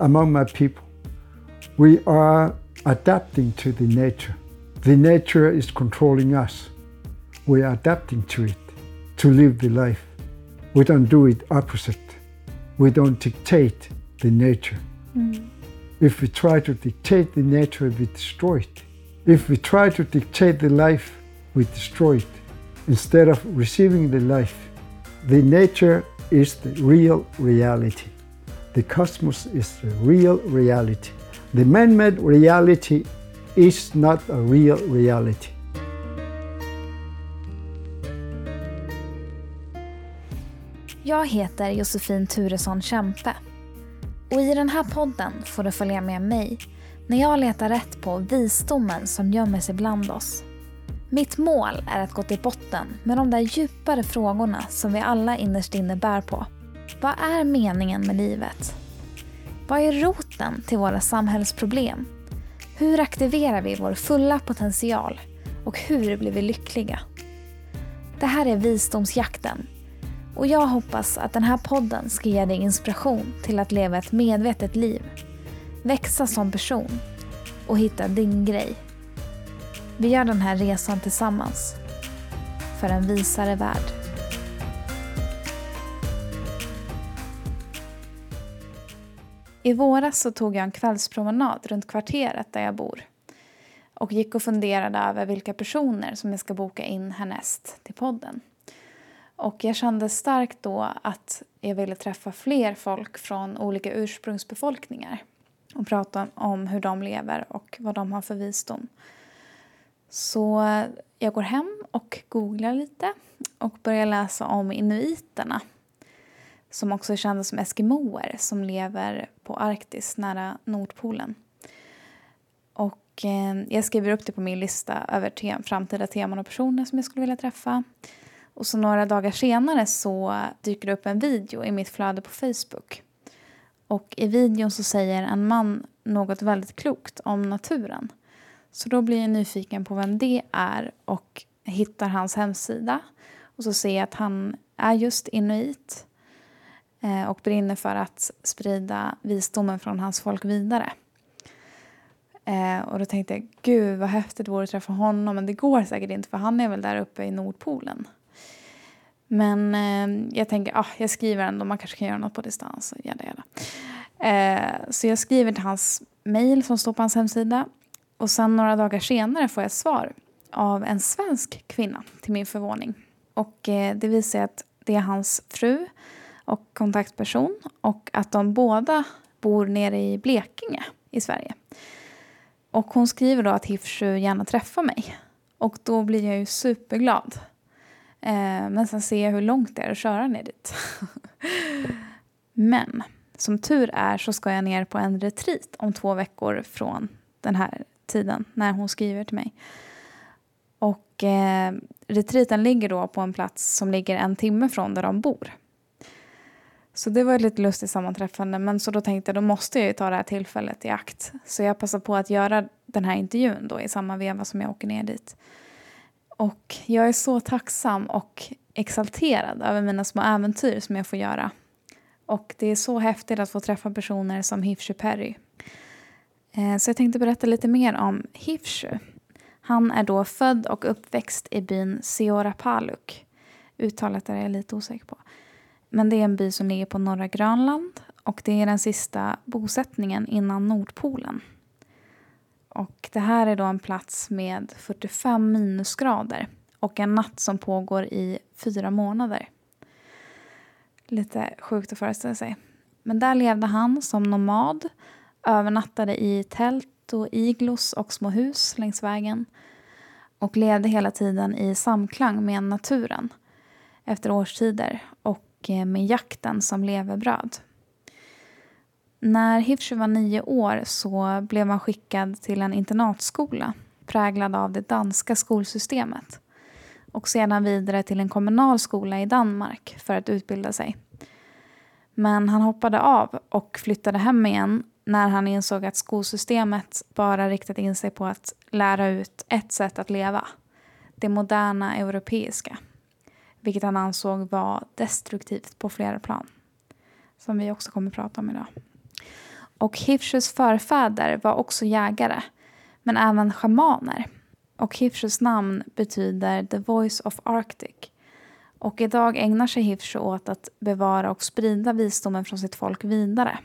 among my people. We are adapting to the nature. The nature is controlling us. We are adapting to it to live the life. We don't do it opposite. We don't dictate the nature. Mm. If we try to dictate the nature, we destroy it. If we try to dictate the life, we destroy it. Instead of receiving the life, the nature is the real reality. The cosmos is a real reality. The man made reality is not a real reality. Jag heter Josefin Turesson Kämpe. Och i den här podden får du följa med mig när jag letar rätt på visdomen som gömmer sig bland oss. Mitt mål är att gå till botten med de där djupare frågorna som vi alla innerst inne bär på. Vad är meningen med livet? Vad är roten till våra samhällsproblem? Hur aktiverar vi vår fulla potential? Och hur blir vi lyckliga? Det här är Visdomsjakten och jag hoppas att den här podden ska ge dig inspiration till att leva ett medvetet liv, växa som person och hitta din grej. Vi gör den här resan tillsammans för en visare värld. I våras så tog jag en kvällspromenad runt kvarteret där jag bor och gick och funderade över vilka personer som jag ska boka in härnäst till podden. Och jag kände starkt då att jag ville träffa fler folk från olika ursprungsbefolkningar och prata om hur de lever och vad de har för visdom. Så jag går hem och googlar lite och börjar läsa om inuiterna som också är kända som eskimoer som lever på Arktis nära Nordpolen. Och eh, jag skriver upp det på min lista över te framtida teman och personer som jag skulle vilja träffa. Och så några dagar senare så dyker det upp en video i mitt flöde på Facebook. Och i videon så säger en man något väldigt klokt om naturen. Så då blir jag nyfiken på vem det är och hittar hans hemsida. Och så ser jag att han är just inuit Eh, och brinner för att sprida visdomen från hans folk vidare. Eh, och då tänkte jag, gud vad häftigt det vore att träffa honom, men det går säkert inte för han är väl där uppe i Nordpolen. Men eh, jag tänker, ah, jag skriver ändå, man kanske kan göra något på distans. Jada, jada. Eh, så jag skriver till hans mejl som står på hans hemsida. Och sen några dagar senare får jag ett svar av en svensk kvinna till min förvåning. Och eh, det visar att det är hans fru och kontaktperson och att de båda bor nere i Blekinge i Sverige. Och hon skriver då att Hifshu gärna träffar mig. Och då blir jag ju superglad. Eh, men sen ser jag hur långt det är att köra ner dit. men som tur är så ska jag ner på en retreat om två veckor från den här tiden när hon skriver till mig. Och eh, retreaten ligger då på en plats som ligger en timme från där de bor. Så det var ett lite lustigt sammanträffande men så då tänkte jag då måste jag ju ta det här tillfället i akt. Så jag passade på att göra den här intervjun då i samma veva som jag åker ner dit. Och jag är så tacksam och exalterad över mina små äventyr som jag får göra. Och det är så häftigt att få träffa personer som Hifshu Perry. Eh, så jag tänkte berätta lite mer om Hifshu. Han är då född och uppväxt i byn Seorapaluk. Uttalet är jag lite osäker på. Men det är en by som ligger på norra Grönland och det är den sista bosättningen innan Nordpolen. Och det här är då en plats med 45 minusgrader och en natt som pågår i fyra månader. Lite sjukt att föreställa sig. Men där levde han som nomad, övernattade i tält och iglos och små hus längs vägen och levde hela tiden i samklang med naturen efter årstider och eh, med jakten som levebröd. När Hifshu var nio år så blev han skickad till en internatskola präglad av det danska skolsystemet och sedan vidare till en kommunal skola i Danmark för att utbilda sig. Men han hoppade av och flyttade hem igen när han insåg att skolsystemet bara riktat in sig på att lära ut ett sätt att leva. Det moderna europeiska. Vilket han ansåg var destruktivt på flera plan. Som vi också kommer att prata om idag. Och Hifshus förfäder var också jägare, men även schamaner. Och Hifshus namn betyder The Voice of Arctic. Och idag ägnar sig Hifshu åt att bevara och sprida visdomen från sitt folk vidare.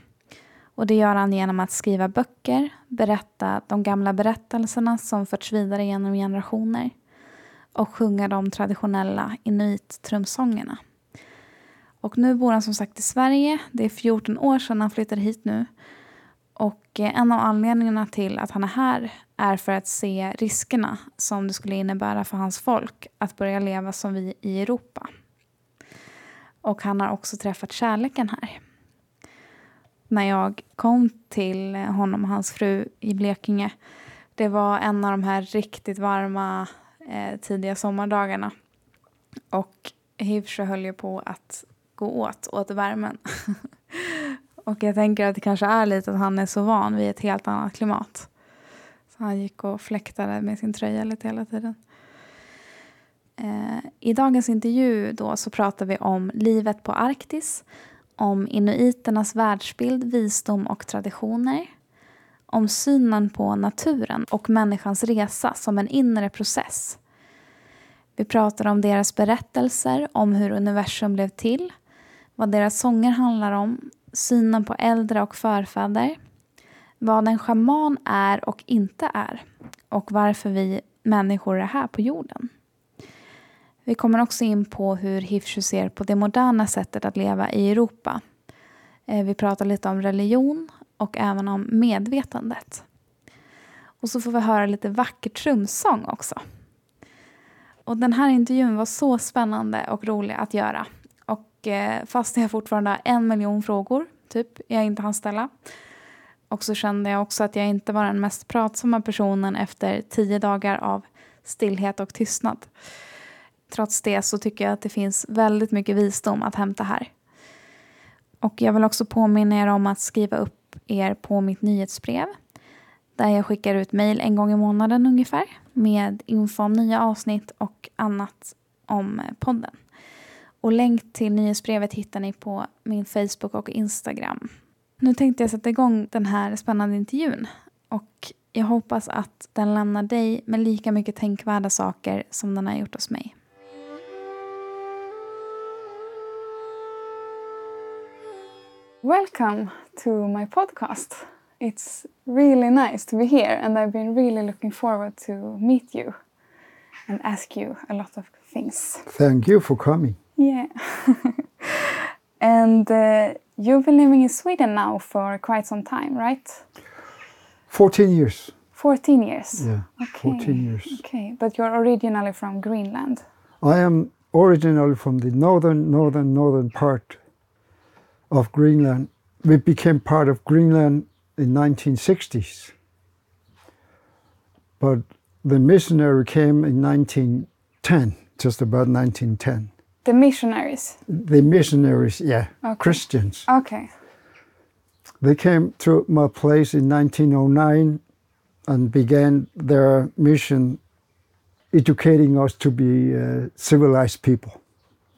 Och det gör han genom att skriva böcker, berätta de gamla berättelserna som förts vidare genom generationer och sjunga de traditionella inuit-trumsångerna. Och nu bor han som sagt i Sverige. Det är 14 år sedan han flyttade hit nu. Och eh, en av anledningarna till att han är här är för att se riskerna som det skulle innebära för hans folk att börja leva som vi i Europa. Och han har också träffat kärleken här. När jag kom till honom och hans fru i Blekinge, det var en av de här riktigt varma eh, tidiga sommardagarna. Och Hivsjö höll ju på att gå åt, åt värmen. och jag tänker att det kanske är lite att han är så van vid ett helt annat klimat. Så han gick och fläktade med sin tröja lite hela tiden. Eh, I dagens intervju då så pratar vi om livet på Arktis, om inuiternas världsbild, visdom och traditioner, om synen på naturen och människans resa som en inre process. Vi pratar om deras berättelser om hur universum blev till, vad deras sånger handlar om, synen på äldre och förfäder, vad en schaman är och inte är och varför vi människor är här på jorden. Vi kommer också in på hur Hifshu ser på det moderna sättet att leva i Europa. Eh, vi pratar lite om religion och även om medvetandet. Och så får vi höra lite vacker trumsång också. Och den här intervjun var så spännande och rolig att göra. Och eh, fast jag fortfarande har en miljon frågor, typ, jag inte hann ställa. Och så kände jag också att jag inte var den mest pratsamma personen efter tio dagar av stillhet och tystnad. Trots det så tycker jag att det finns väldigt mycket visdom att hämta här. Och jag vill också påminna er om att skriva upp er på mitt nyhetsbrev där jag skickar ut mejl en gång i månaden ungefär med info om nya avsnitt och annat om podden. Och länk till nyhetsbrevet hittar ni på min Facebook och Instagram. Nu tänkte jag sätta igång den här spännande intervjun och jag hoppas att den lämnar dig med lika mycket tänkvärda saker som den har gjort hos mig. Welcome to my podcast. It's really nice to be here, and I've been really looking forward to meet you and ask you a lot of things. Thank you for coming. Yeah. and uh, you've been living in Sweden now for quite some time, right? 14 years. 14 years. Yeah, Okay. 14 years. Okay, but you're originally from Greenland. I am originally from the northern, northern, northern part of Greenland. We became part of Greenland in 1960s. But the missionary came in 1910, just about 1910. The missionaries. The missionaries, yeah, Okay. Christians. Okay. They came to my place in 1909 and began their mission educating us to be uh, civilized people.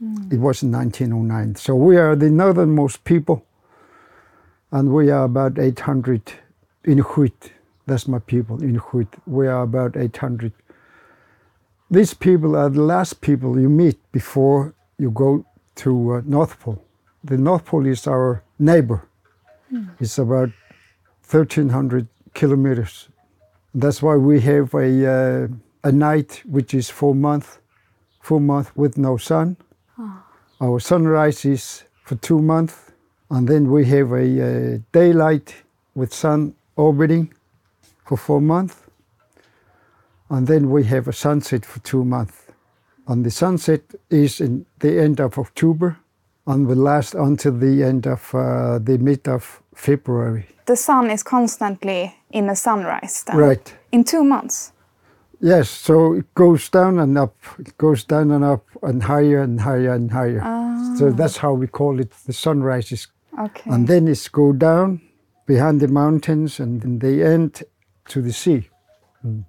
It was in 1909. So we are the northernmost people, and we are about 800 Inuit. That's my people, Inuit. We are about 800. These people are the last people you meet before you go to uh, North Pole. The North Pole is our neighbor. It's about 1,300 kilometers. That's why we have a, uh, a night which is four months, four months with no sun. Our sunrise is for two months, and then we have a, uh daylight with sun orbiting for four months, and then we have a sunset for two months. And the sunset is in the end of October, and will last until the end of uh, the mid of February. The sun is constantly in a sunrise then. Right. In two months. Yes, so it goes down and up, it goes down and up, and higher and higher and higher. So ah. that's how we call it the sunrises. Okay. And then it's go down behind the mountains and then they end to the sea. Hmm.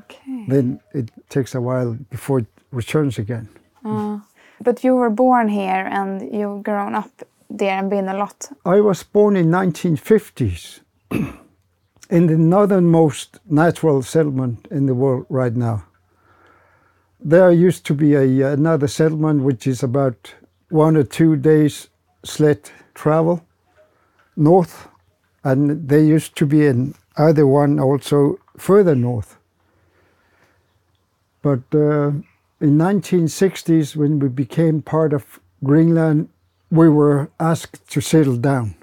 okay. Then it takes a while before it returns again. Ah. But you were born here and you've grown up there and been a lot. I was born in 1950s in the northernmost natural settlement in the world right now. There used to be a, another settlement which is about one or two days sled travel north, and there used to be an other one also further north. But uh, in 1960s, when we became part of Greenland, we were asked to settle down.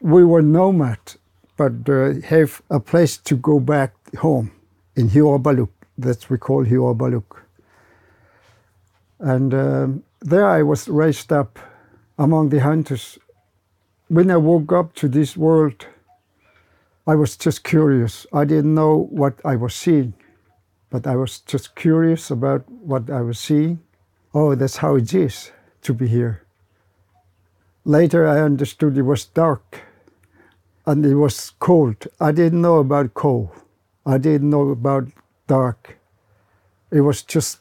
We were nomads, but uh, have a place to go back home in Hiorbaluk. That's we call Hiorbaluk. And um, there I was raised up among the hunters. When I woke up to this world, I was just curious. I didn't know what I was seeing, but I was just curious about what I was seeing. Oh, that's how it is to be here. Later, I understood it was dark and it was cold. I didn't know about cold. I didn't know about dark. It was just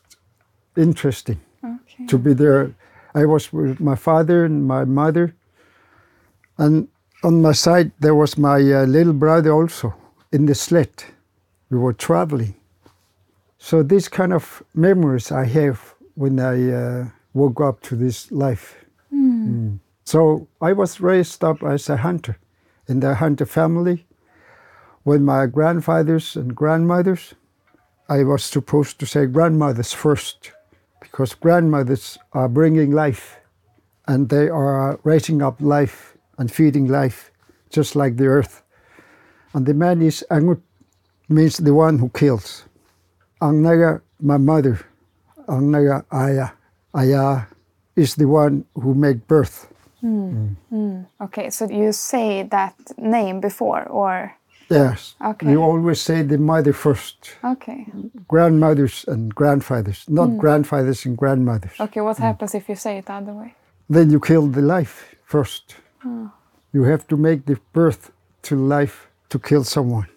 interesting Okay. to be there. I was with my father and my mother, and on my side there was my uh, little brother also in the sled. We were traveling. So these kind of memories I have when I uh, woke up to this life. Mm. So I was raised up as a hunter in the hunter family When my grandfathers and grandmothers. I was supposed to say grandmothers first because grandmothers are bringing life and they are raising up life and feeding life just like the earth. And the man is Angut, means the one who kills. Angnaga, my mother, Angnaga Aya, Aya is the one who make birth. Mm. Mm. Mm. Okay, so you say that name before, or Yes. Okay. You always say the mother first. okay, Grandmothers and grandfathers, not grandfathers and grandmothers. okay. What happens if you say it the other way? Then you kill the life first. You have to make the birth to life to kill someone.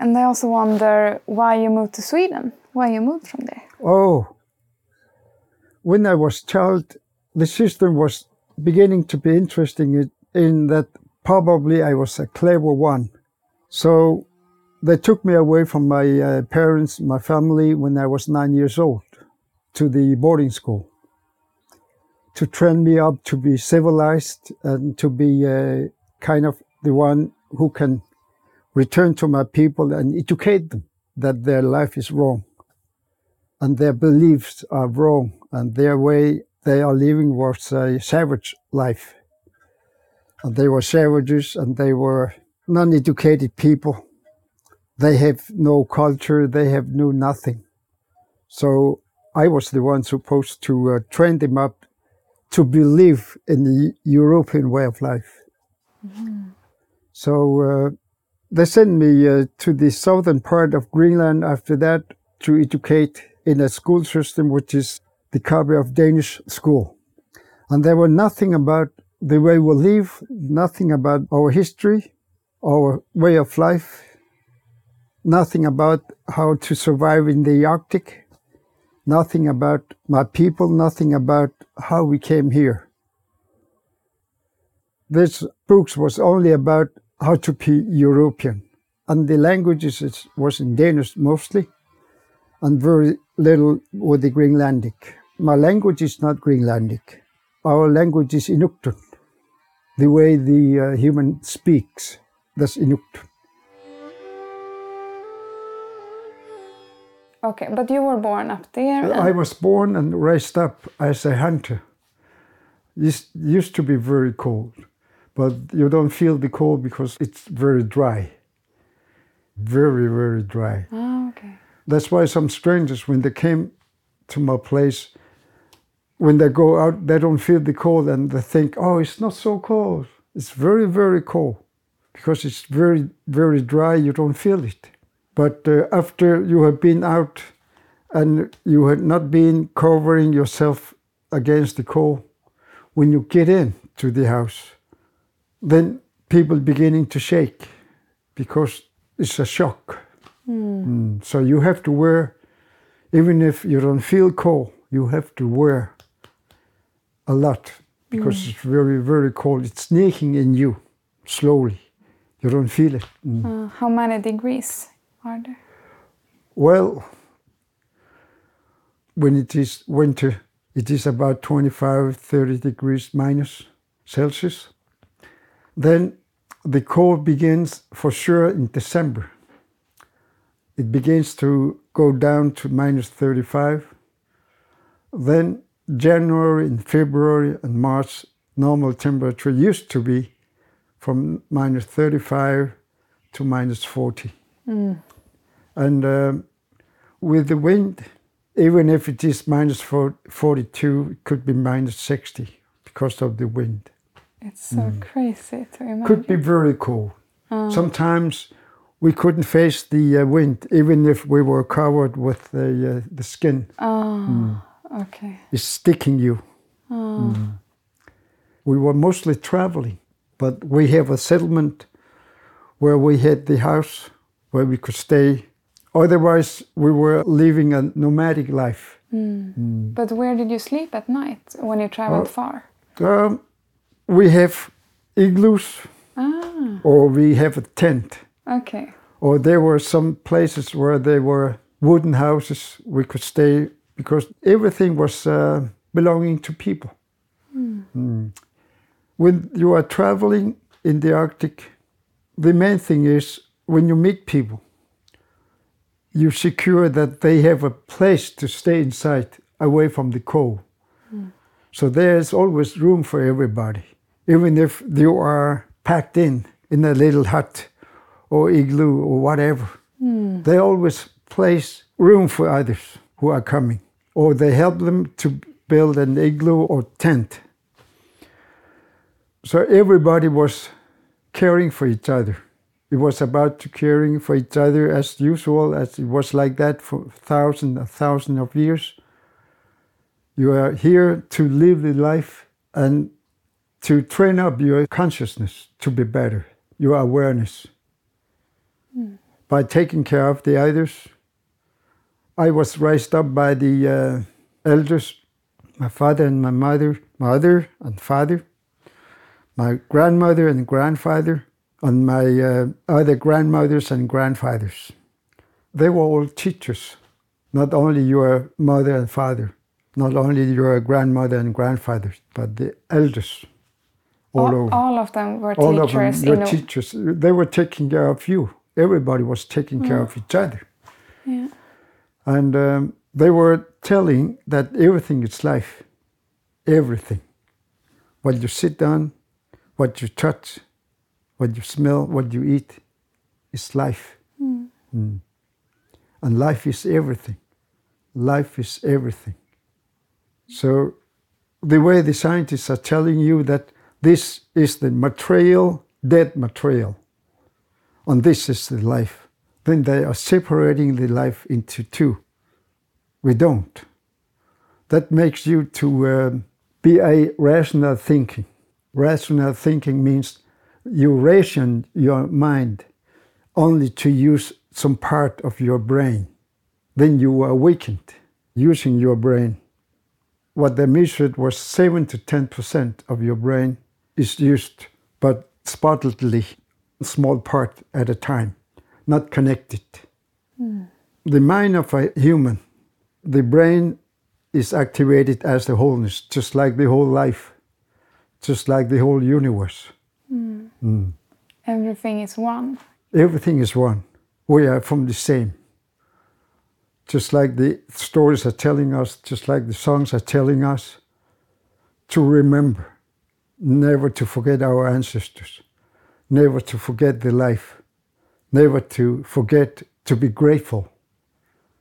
And I also wonder why you moved to Sweden. Why you moved from there? Oh, when I was child, the system was beginning to be interesting in- that probably I was a clever one. So they took me away from my uh, parents, my family, when I was nine years old to the boarding school to train me up to be civilized and to be uh, kind of the one who can return to my people and educate them that their life is wrong and their beliefs are wrong and their way they are living was a savage life. And they were savages and they were non-educated people. They have no culture, they have no nothing. So I was the one supposed to uh, train them up to believe in the European way of life. So uh, they sent me uh, to the southern part of Greenland after that to educate in a school system which is the of Danish school. And there were nothing about the way we live, nothing about our history, our way of life, nothing about how to survive in the Arctic, nothing about my people, nothing about how we came here. This books was only about how to be European, and the languages was in Danish mostly, and very little with the Greenlandic. My language is not Greenlandic. Our language is Inuktun, the way the uh, human speaks. That's Inuktun. Okay, but you were born up there. I was born and raised up as a hunter. It used to be very cold, but you don't feel the cold because it's very dry. Very, very dry. Oh, okay. That's why some strangers, when they came to my place, when they go out, they don't feel the cold and they think, oh, it's not so cold. It's very, very cold because it's very, very dry. You don't feel it. But uh, after you have been out and you have not been covering yourself against the cold, when you get in to the house, then people beginning to shake because it's a shock. Mm, So you have to wear, even if you don't feel cold, you have to wear a lot because it's very, very cold. It's sneaking in you. slowly. You don't feel it. Mm. Uh, how many degrees are there? Well, when it is winter, it is about 25, 30 degrees minus Celsius. Then the cold begins for sure in December. It begins to go down to minus 35. Then January and February and March, normal temperature used to be from minus 35 to minus 40. And um, with the wind, even if it is minus 42, it could be minus 60 because of the wind. It's so crazy to imagine. Could be very cold. Sometimes we couldn't face the uh, wind, even if we were covered with the, uh, the skin. Oh, okay. It's sticking you. Mm. We were mostly traveling, but we have a settlement where we had the house where we could stay. Otherwise, we were living a nomadic life. But where did you sleep at night when you traveled far? Um, we have igloos, Ah, or we have a tent, okay. or there were some places where there were wooden houses we could stay because everything was uh, belonging to people. Mm. When you are traveling in the Arctic, the main thing is when you meet people, you secure that they have a place to stay inside away from the cold. So there's always room for everybody, even if you are packed in in a little hut or igloo or whatever. They always place room for others who are coming, or they help them to build an igloo or tent. So everybody was caring for each other. It was about caring for each other as usual, as it was like that for thousands and thousands of years. You are here to live the life and to train up your consciousness to be better, your awareness. Hmm. By taking care of the others, I was raised up by the uh, elders, my father and my mother, mother and father, my grandmother and grandfather, and my uh, other grandmothers and grandfathers. They were all teachers, not only your mother and father, not only your grandmother and grandfather, but the elders all, All, over. all of them were all of teachers them in were a, teachers. They were taking care of you. Everybody was taking care of each other. yeah. And um, they were telling that everything is life. Everything. What you sit on, what you touch, what you smell, what you eat is life. Mm. And life is everything. Life is everything. So, the way the scientists are telling you that this is the material, dead material, and this is the life, then they are separating the life into two. We don't. That makes you to um, be a rational thinking. Rational thinking means you ration your mind only to use some part of your brain. Then you are awakened using your brain. What they measured was 7 to 10% of your brain is used, but spottedly, small part at a time, not connected. The mind of a human, the brain is activated as the wholeness, just like the whole life, just like the whole universe. Mm. Everything is one. Everything is one. We are from the same. Just like the stories are telling us, just like the songs are telling us, to remember, never to forget our ancestors, never to forget the life, never to forget to be grateful.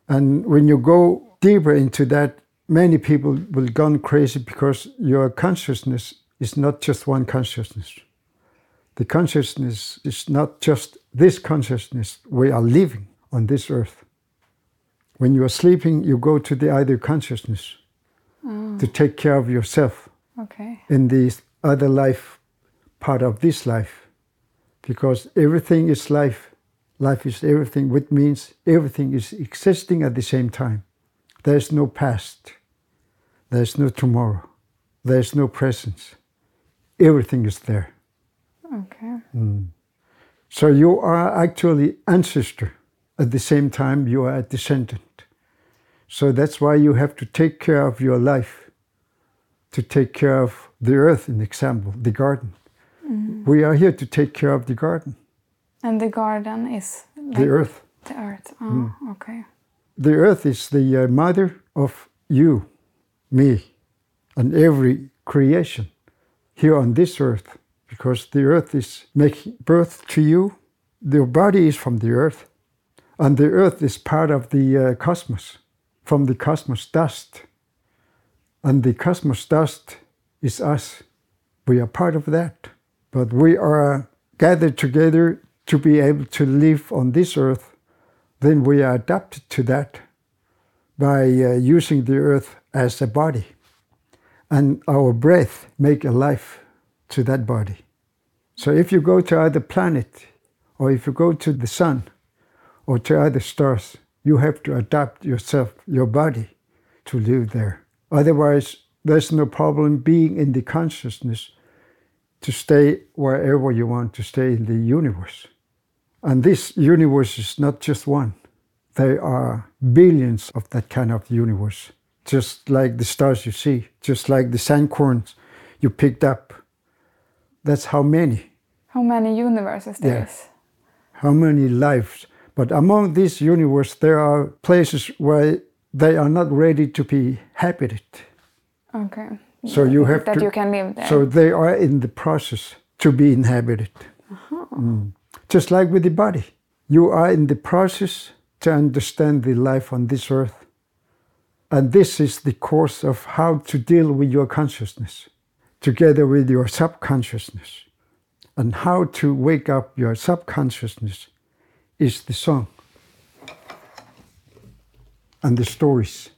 And when you go deeper into that, many people will gone crazy because your consciousness is not just one consciousness. The consciousness is not just this consciousness we are living on this earth. When you are sleeping, you go to the other consciousness to mm. take care of yourself Okay. in the other life part of this life. Because everything is life. Life is everything, which means everything is existing at the same time. There's no past. There's no tomorrow. There's no presence. Everything is there. Okay. Mm. So you are actually ancestor. At the same time, you are a descendant. So that's why you have to take care of your life, to take care of the earth, in example, the garden. Mm-hmm. We are here to take care of the garden, And the garden is like the earth. the earth. Oh, okay. The earth is the uh, mother of you, me, and every creation here on this earth, because the earth is making birth to you. Your body is from the earth, and the earth is part of the uh, cosmos, from the cosmos dust. And the cosmos dust is us. We are part of that. But we are gathered together to be able to live on this earth. Then we are adapted to that by uh, using the earth as a body. And our breath make a life to that body. So if you go to other planet, or if you go to the sun, or to other stars, you have to adapt yourself, your body, to live there. Otherwise, there's no problem being in the consciousness to stay wherever you want to stay in the universe. And this universe is not just one. There are billions of that kind of universe, just like the stars you see, just like the sandcorns you picked up. That's how many, How many universes there Yeah. is? how many lives. But among this universe, there are places where they are not ready to be habited. Okay. So you have that to. you can live there. So they are in the process to be inhabited. Uh Mm. Just like with the body, you are in the process to understand the life on this earth. And this is the course of how to deal with your consciousness, together with your subconsciousness. And how to wake up your subconsciousness is the song and the stories.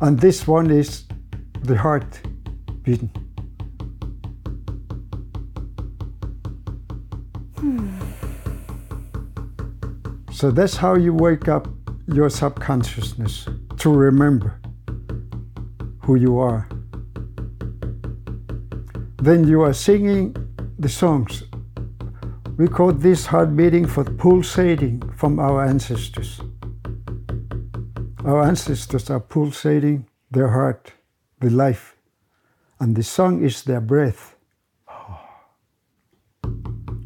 And this one is the heart beating. So that's how you wake up your subconsciousness to remember who you are. Then you are singing the songs. We call this heart beating for pulsating from our ancestors. Our ancestors are pulsating their heart, the life, and the song is their breath.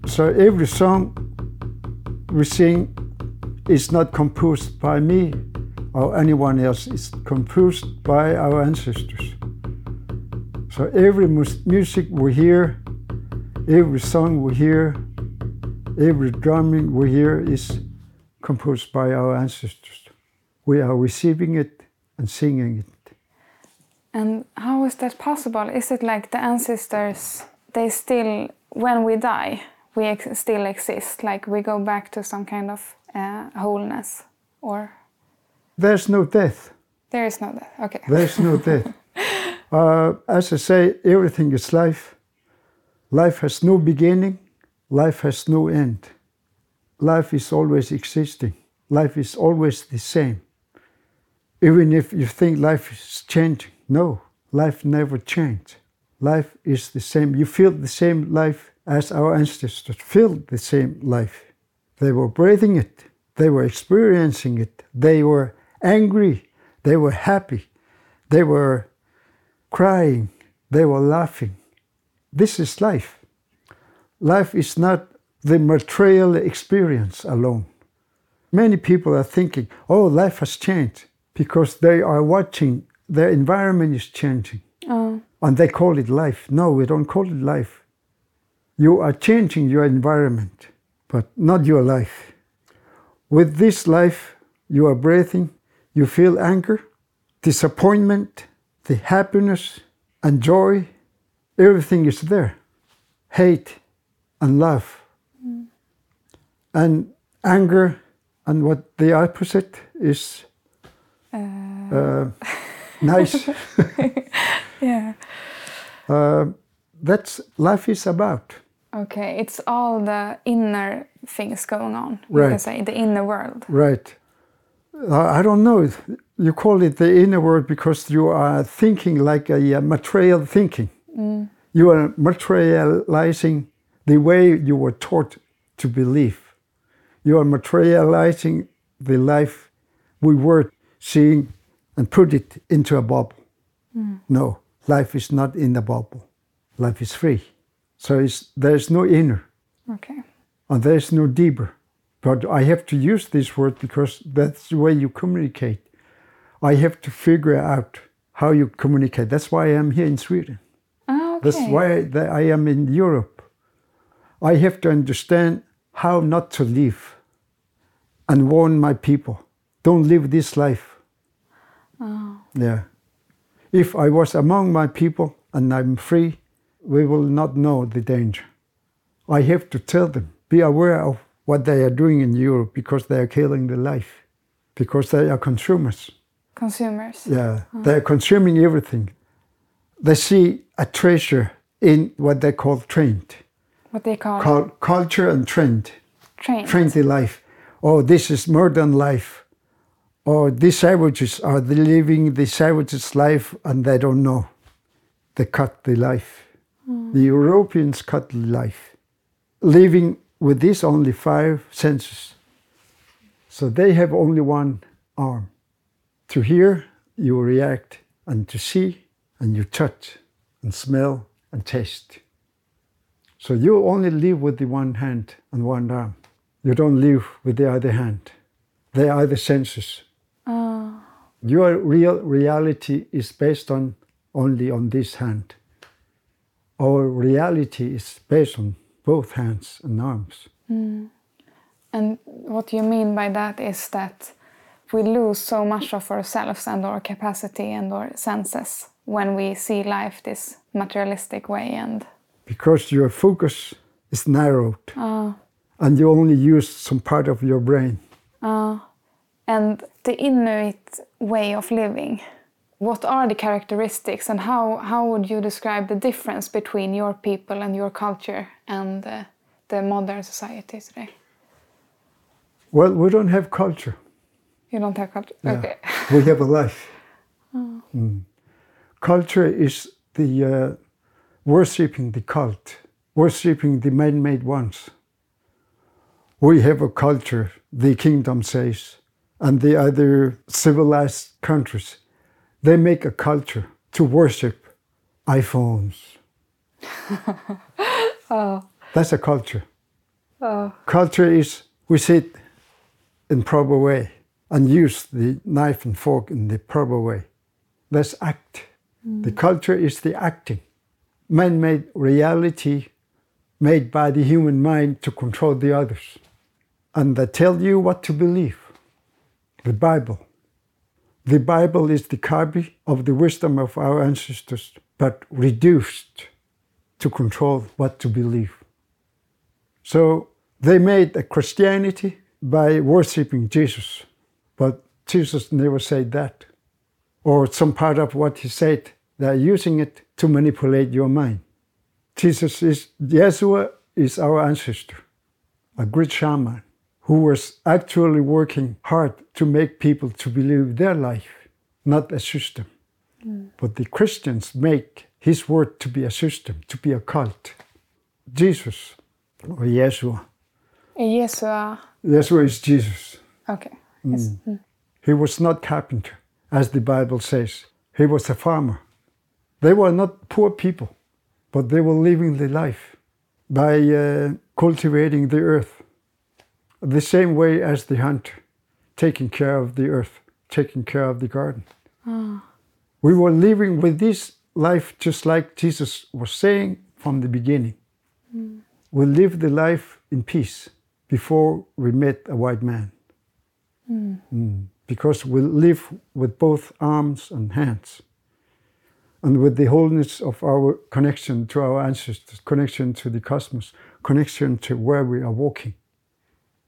So every song we sing is not composed by me or anyone else, it's composed by our ancestors. So every mus- music we hear, every song we hear, every drumming we hear is composed by our ancestors. We are receiving it and singing it. And how is that possible? Is it like the ancestors, they still, when we die, we ex- still exist? Like we go back to some kind of uh, wholeness? Or There's no death. there is no death Okay. There's no death. Uh, as I say, everything is life. Life has no beginning. Life has no end. Life is always existing. Life is always the same. Even if you think life is changing, no, life never changed. Life is the same. You feel the same life as our ancestors felt the same life. They were breathing it. They were experiencing it. They were angry. They were happy. They were crying. They were laughing. This is life. Life is not the material experience alone. Many people are thinking, oh, life has changed because they are watching their environment is changing Oh, and they call it life. No, we don't call it life. You are changing your environment, but not your life. With this life, you are breathing, you feel anger, disappointment, the happiness and joy, everything is there. Hate and love. And anger, and what the opposite is uh, nice. yeah. Uh, that's life is about. Okay, it's all the inner things going on. You can say the inner world. Right. I don't know. You call it the inner world because you are thinking like a, material thinking. Mm. You are materializing the way you were taught to believe. You are materializing the life we were seeing and put it into a bubble. Mm. No, life is not in a bubble. Life is free. So it's, there's no inner Okay. and there's no deeper. But I have to use this word because that's the way you communicate. I have to figure out how you communicate. That's why I am here in Sweden. Ah, okay. That's why that I am in Europe. I have to understand how not to live and warn my people don't live this life. Oh. Yeah. If I was among my people and I'm free, we will not know the danger. I have to tell them be aware of what they are doing in Europe because they are killing the life, because they are consumers. Consumers. Yeah, they're consuming everything. They see a treasure in what they call trend, What they call, call culture and trend, Trend. trendy life. Oh, this is modern life. Or these savages are living the savages' life and they don't know. They cut the life. The Europeans cut life, living with these only five senses. So they have only one arm. To hear, you react, and to see, and you touch, and smell, and taste. So you only live with the one hand and one arm. You don't live with the other hand. They are the senses. Ah, Your real reality is based on only on this hand. Our reality is based on both hands and arms. and what you mean by that is that we lose so much of ourselves and our capacity and our senses when we see life this materialistic way and Because your focus is narrowed uh, and you only use some part of your brain. uh, and the Inuit way of living. What are the characteristics and how, how would you describe the difference between your people and your culture and uh, the modern society today? Well, we don't have culture. You don't have culture? Okay. we have a life. Mm. Culture is the uh, worshipping the cult, worshipping the man-made ones. We have a culture, the kingdom says, and the other civilized countries, they make a culture to worship iPhones. That's a culture. Oh. Culture is we sit in proper way and use the knife and fork in the proper way. That's act. Mm. The culture is the acting. Man-made reality made by the human mind to control the others. And they tell you what to believe. The Bible. The Bible is the copy of the wisdom of our ancestors, but reduced to control what to believe. So they made a Christianity by worshiping Jesus, but Jesus never said that. Or some part of what he said, they're using it to manipulate your mind. Jesus is, Yeshua is our ancestor, a great shaman who was actually working hard to make people to believe their life, not a system. But the Christians make his word to be a system, to be a cult. Jesus, or Yeshua, Yeshua. Yeshua is Jesus. Okay. Yes. Mm. He was not carpenter, as the Bible says. He was a farmer. They were not poor people, but they were living the life by uh, cultivating the earth. The same way as the hunter, taking care of the earth, taking care of the garden. Ah. We were living with this life just like Jesus was saying from the beginning. Hmm. We lived the life in peace before we met a white man. Mm. Because we live with both arms and hands. And with the wholeness of our connection to our ancestors, connection to the cosmos, connection to where we are walking.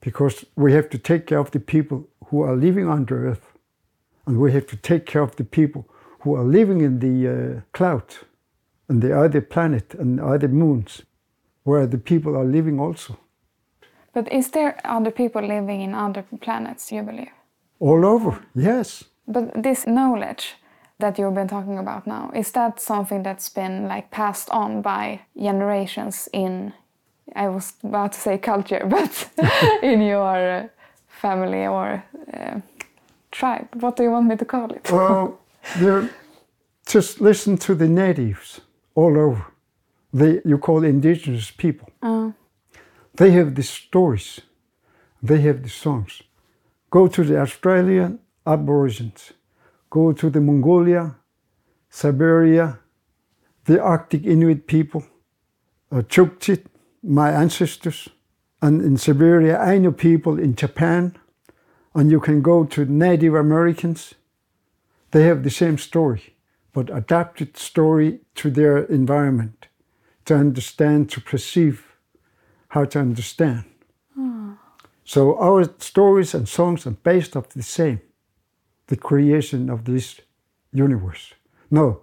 Because we have to take care of the people who are living under earth. And we have to take care of the people who are living in the uh, cloud and the other planet and other moons, where the people are living also. But is there other people living in other planets, you believe? All over, yes. But this knowledge that you've been talking about now, is that something that's been like passed on by generations in I was about to say culture, but in your uh, family or uh, tribe. What do you want me to call it? Well, just listen to the natives all over. They, you call indigenous people. Uh, They have the stories. They have the songs. Go to the Australian Aborigines. Go to the Mongolia, Siberia, the Arctic Inuit people, uh, Chukchi, my ancestors, and in Siberia, Ainu people in Japan, and you can go to Native Americans. They have the same story, but adapted story to their environment to understand, to perceive, how to understand. Hmm. So our stories and songs are based off the same, the creation of this universe. No,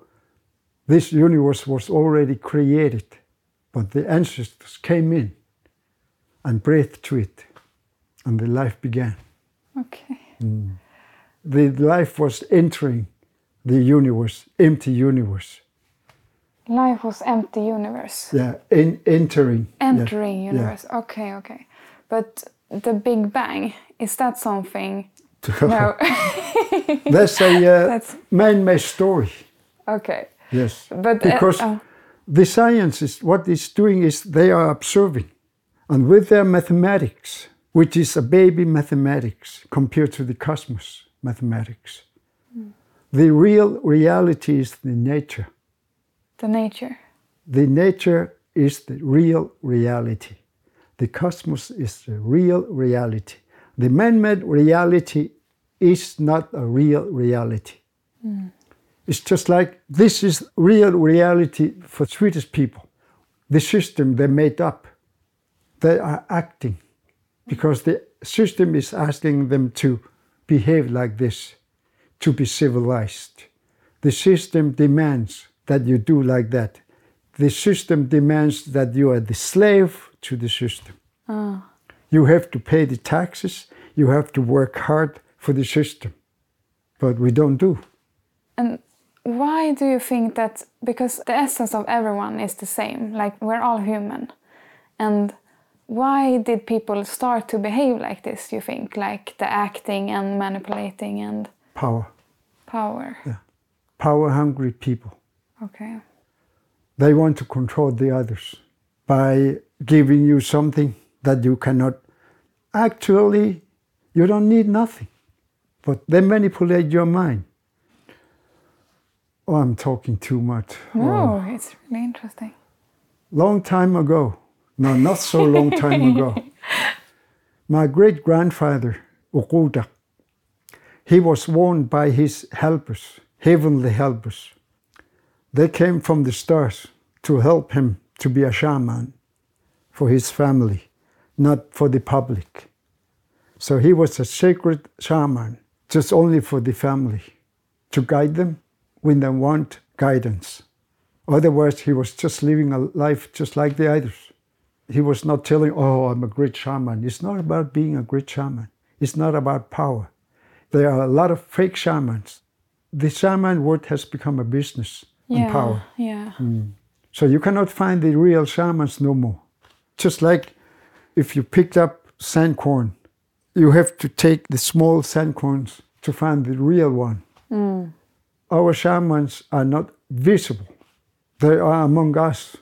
this universe was already created, but the ancestors came in and breathed to it, and the life began. okay. The life was entering the universe, empty universe. Life was empty universe. Yeah, in, entering. Entering yeah. universe. Okay, okay. But the Big Bang, is that something? No. That's a uh, That's- man-made story. okay. Yes, But uh, because oh, the science is what it's doing is they are observing, and with their mathematics, which is a baby mathematics compared to the cosmos mathematics, the real reality is the nature. the nature. The nature is the real reality. The cosmos is the real reality. The man made reality is not a real reality. Hmm. It's just like this is real reality for Swedish people. The system they made up, they are acting because the system is asking them to behave like this, to be civilized. The system demands that you do like that. The system demands that you are the slave to the system. Ah. You have to pay the taxes, you have to work hard for the system. But we don't do. And why do you think that? Because the essence of everyone is the same. Like we're all human. And why did people start to behave like this? You think like the acting and manipulating and Power. power. yeah Power hungry people. Okay. They want to control the others by giving you something that you cannot. Actually, you don't need nothing, but they manipulate your mind. Oh, I'm talking too much. Oh. It's really interesting. long time ago, no, not so long time ago, my great grandfather, Ukuda, he was warned by his helpers, heavenly helpers. They came from the stars to help him to be a shaman for his family, not for the public. So he was a sacred shaman, just only for the family, to guide them when they want guidance. Otherwise, he was just living a life just like the others. He was not telling, Oh, I'm a great shaman. It's not about being a great shaman, it's not about power. There are a lot of fake shamans. The shaman word has become a business and Yeah. power. Yeah. Mm. So you cannot find the real shamans no more. Just like if you picked up sand corn, you have to take the small sand corns to find the real one. Mm. Our shamans are not visible. They are among us.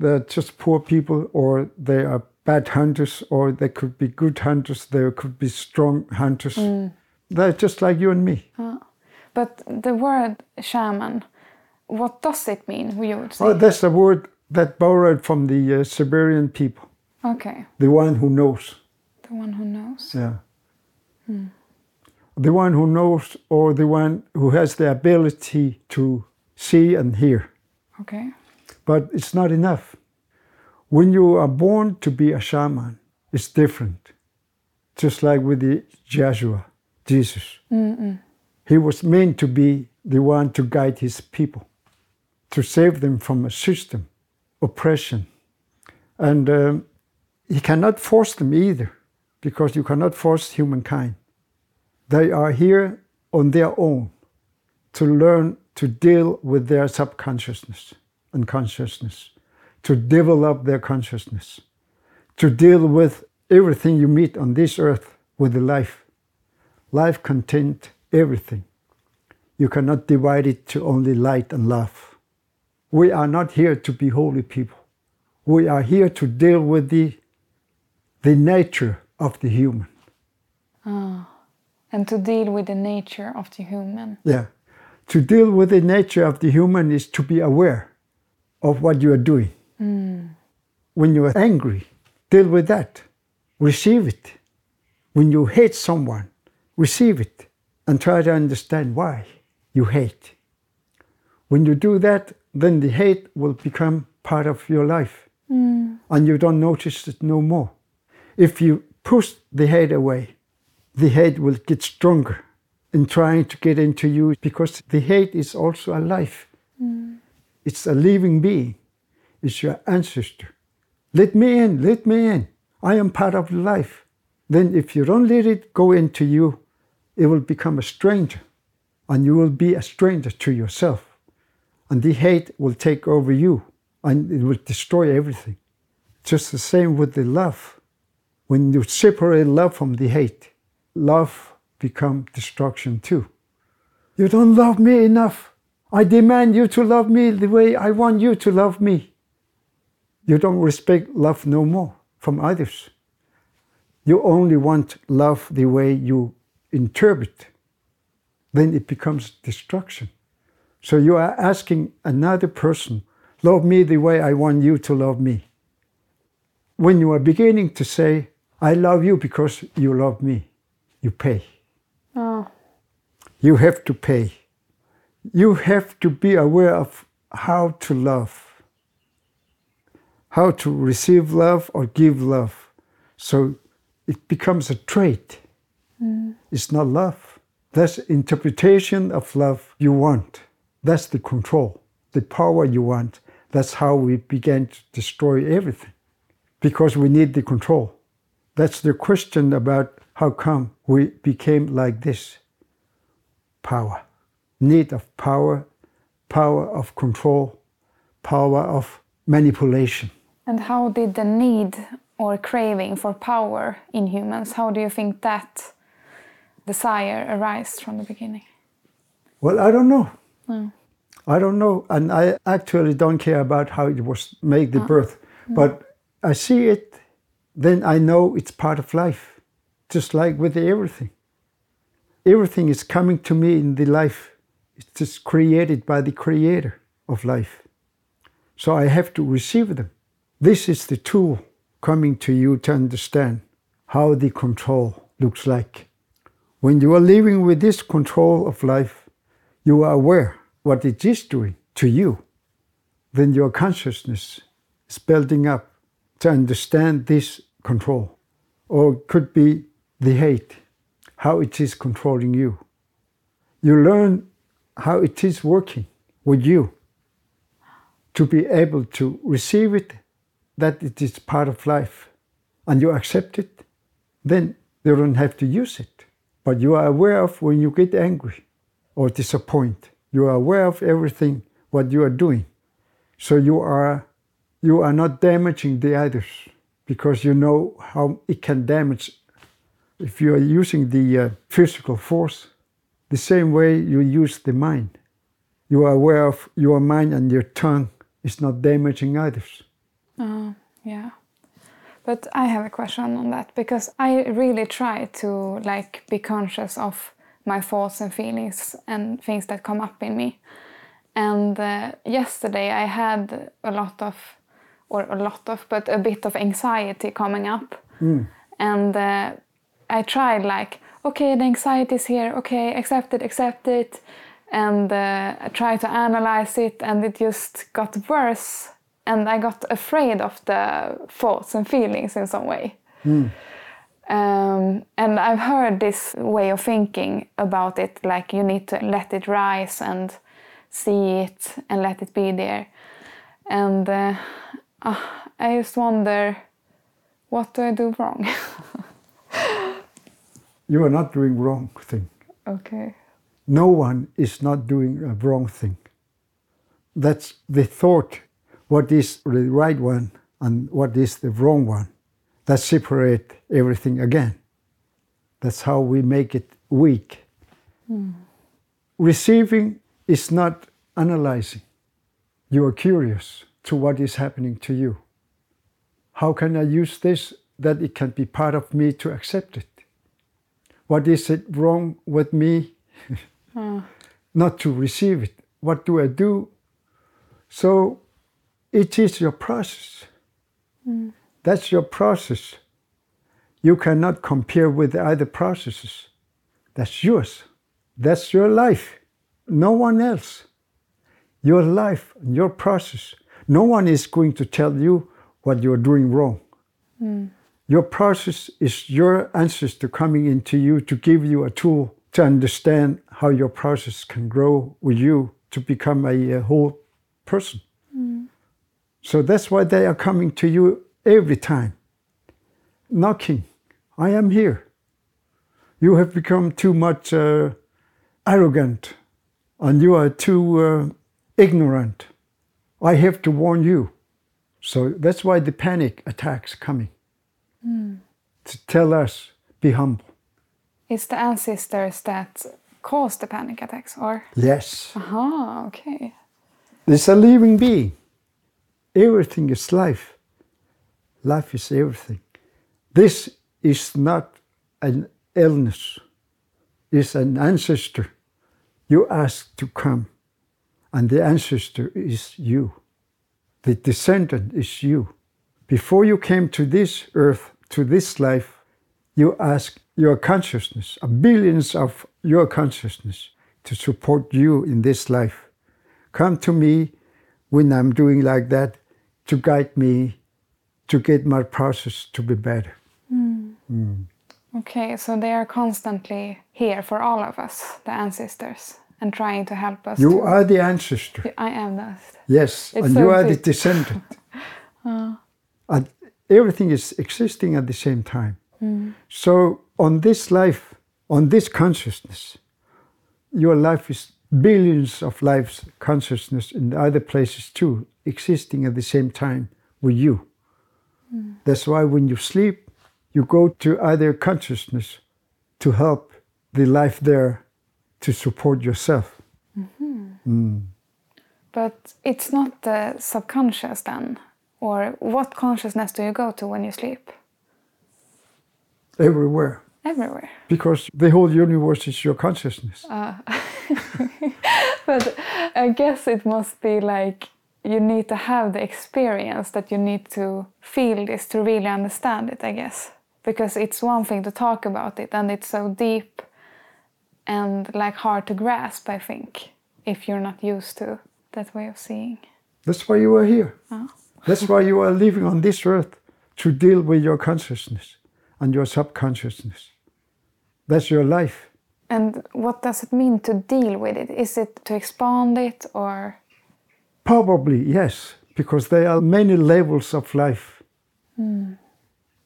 They're just poor people, or they are bad hunters, or they could be good hunters, they could be strong hunters. Mm. They're just like you and me. Ah. But the word shaman, what does it mean? You would say. Well, that's a word that borrowed from the uh, Siberian people, okay. the one who knows. The one who knows. Yeah. Hmm. The one who knows, or the one who has the ability to see and hear. Okay. But it's not enough. When you are born to be a shaman, it's different. Just like with the Joshua, Jesus. He was meant to be the one to guide his people, to save them from a system, oppression. And um, he cannot force them either, because you cannot force humankind. They are here on their own to learn to deal with their subconsciousness and consciousness, to develop their consciousness. to deal with everything you meet on this earth with the life. Life contains everything. You cannot divide it to only light and love. We are not here to be holy people. We are here to deal with the, the nature of the human. Ah, and to deal with the nature of the human. Yeah. To deal with the nature of the human is to be aware of what you are doing. Hmm. When you are angry, deal with that. Receive it. When you hate someone, receive it and try to understand why you hate. When you do that, then the hate will become part of your life hmm. and you don't notice it no more. If you push the hate away, the hate will get stronger in trying to get into you because the hate is also a life. Mm. It's a living being. It's your ancestor. Let me in, let me in. I am part of life. Then, if you don't let it go into you, it will become a stranger, and you will be a stranger to yourself. And the hate will take over you, and it will destroy everything. Just the same with the love. When you separate love from the hate, love become destruction too. You don't love me enough. I demand you to love me the way I want you to love me. You don't respect love no more from others. You only want love the way you interpret. Then it becomes destruction. So you are asking another person, love me the way I want you to love me. When you are beginning to say, I love you because you love me, you pay. Oh, You have to pay. You have to be aware of how to love, how to receive love or give love. So it becomes a trait. Hmm. It's not love. That's interpretation of love you want. That's the control, the power you want. That's how we began to destroy everything because we need the control. That's the question about how come we became like this power, need of power, power of control, power of manipulation. and how did the need or craving for power in humans, how do you think that desire arise from the beginning? Well, I don't know. No. I don't know, and I actually don't care about how it was made the ah. birth, but I see it, then I know it's part of life, just like with everything. Everything is coming to me in the life. It's just created by the creator of life. So I have to receive them. This is the tool coming to you to understand how the control looks like. When you are living with this control of life, you are aware what it is doing to you. Then your consciousness is building up to understand this control. Or could be the hate, how it is controlling you. You learn how it is working with you to be able to receive it, that it is part of life, and you accept it, then you don't have to use it. But you are aware of when you get angry or disappointed. You are aware of everything what you are doing. So you are you are not damaging the others because you know how it can damage if you are using the uh, physical force the same way you use the mind. You are aware of your mind and your tongue is not damaging others. Oh, yeah. But I have a question on that because I really try to like be conscious of my thoughts and feelings and things that come up in me. And uh, yesterday I had a lot of, or a lot of, but a bit of anxiety coming up. And uh, I tried like, okay, the anxiety is here, okay, accept it, accept it. And uh, I tried to analyze it and it just got worse. And I got afraid of the thoughts and feelings in some way. Um, and I've heard this way of thinking about it, like you need to let it rise and see it and let it be there. And uh, ah, I just wonder, what do I do wrong? You are not doing wrong thing. okay. No one is not doing a wrong thing. That's the thought, what is the right one and what is the wrong one. that separate everything again. That's how we make it weak. Hmm. Receiving is not analyzing. You are curious to what is happening to you. How can I use this that it can be part of me to accept it? What is it wrong with me not to receive it? What do I do? So it is your process. That's your process. You cannot compare with other processes. That's yours. That's your life. No one else. Your life, and your process. No one is going to tell you what you're doing wrong. Your process is your ancestor coming into you to give you a tool to understand how your process can grow with you to become a, a whole person. So that's why they are coming to you every time, knocking. I am here. You have become too much uh, arrogant and you are too uh, ignorant. I have to warn you. So that's why the panic attacks coming to tell us be humble. It's the ancestors that cause the panic attacks, or? Yes, Aha, okay. it's a living being. Everything is life. Life is everything. This is not an illness. It's an ancestor. You ask to come, and the ancestor is you. The descendant is you. Before you came to this earth, to this life, you ask your consciousness, a billions of your consciousness, to support you in this life. Come to me when I'm doing like that to guide me to get my process to be better. Hmm. Hmm. Okay, so they are constantly here for all of us, the ancestors, and trying to help us. You to- are the ancestor. I am that. Yes, It's and so you are the deep. descendant. Uh, And everything is existing at the same time. Mm. So, on this life, on this consciousness, your life is billions of lives consciousness in other places too, existing at the same time with you. Mm. That's why when you sleep, you go to other consciousness to help the life there to support yourself. Mm-hmm. Mm. But it's not the subconscious then? Or what consciousness do you go to when you sleep? Everywhere. Everywhere. Because the whole universe is your consciousness. Ah. But I guess it must be like you need to have the experience that you need to feel this to really understand it, I guess. Because it's one thing to talk about it and it's so deep and like hard to grasp, I think, if you're not used to that way of seeing. That's why you are here. Ah. That's why you are living on this earth to deal with your consciousness and your subconsciousness. That's your life. And what does it mean to deal with it? Is it to expand it or Probably, yes, because there are many levels of life. Hmm.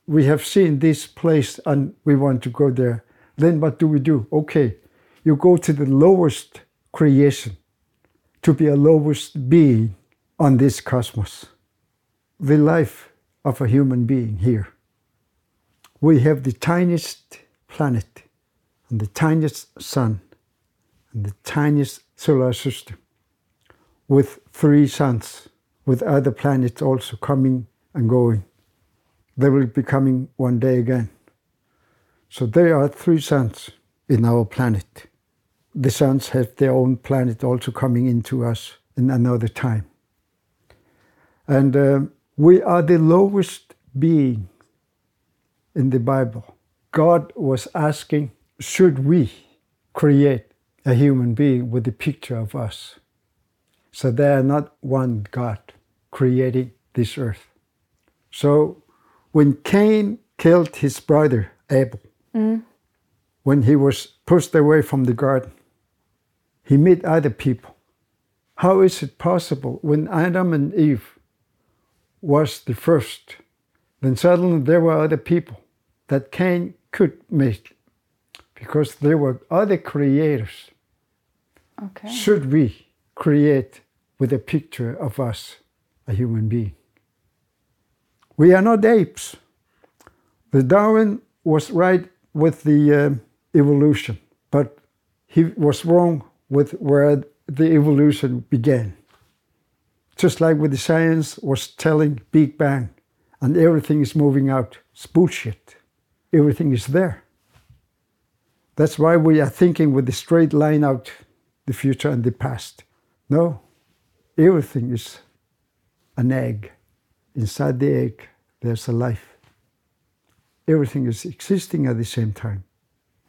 We have seen this place and we want to go there. Then what do we do? Okay, you go to the lowest creation to be a lowest being on this cosmos. The life of a human being here. We have the tiniest planet and the tiniest sun and the tiniest solar system with three suns, with other planets also coming and going. They will be coming one day again. So there are three suns in our planet. The suns have their own planet also coming into us in another time. And um, we are the lowest being in the Bible. God was asking, should we create a human being with a picture of us? So there are not one God creating this earth. So when Cain killed his brother Abel, mm. when he was pushed away from the garden, he met other people. How is it possible when Adam and Eve was the first, then suddenly there were other people that Cain could meet because there were other creators okay? should we create with a picture of us, a human being? We are not apes. The Darwin was right with the uh, evolution, but he was wrong with where the evolution began. Just like with the science was telling Big Bang, and everything is moving out. It's bullshit. Everything is there. That's why we are thinking with the straight line out the future and the past. No, everything is an egg. Inside the egg, there's a life. Everything is existing at the same time.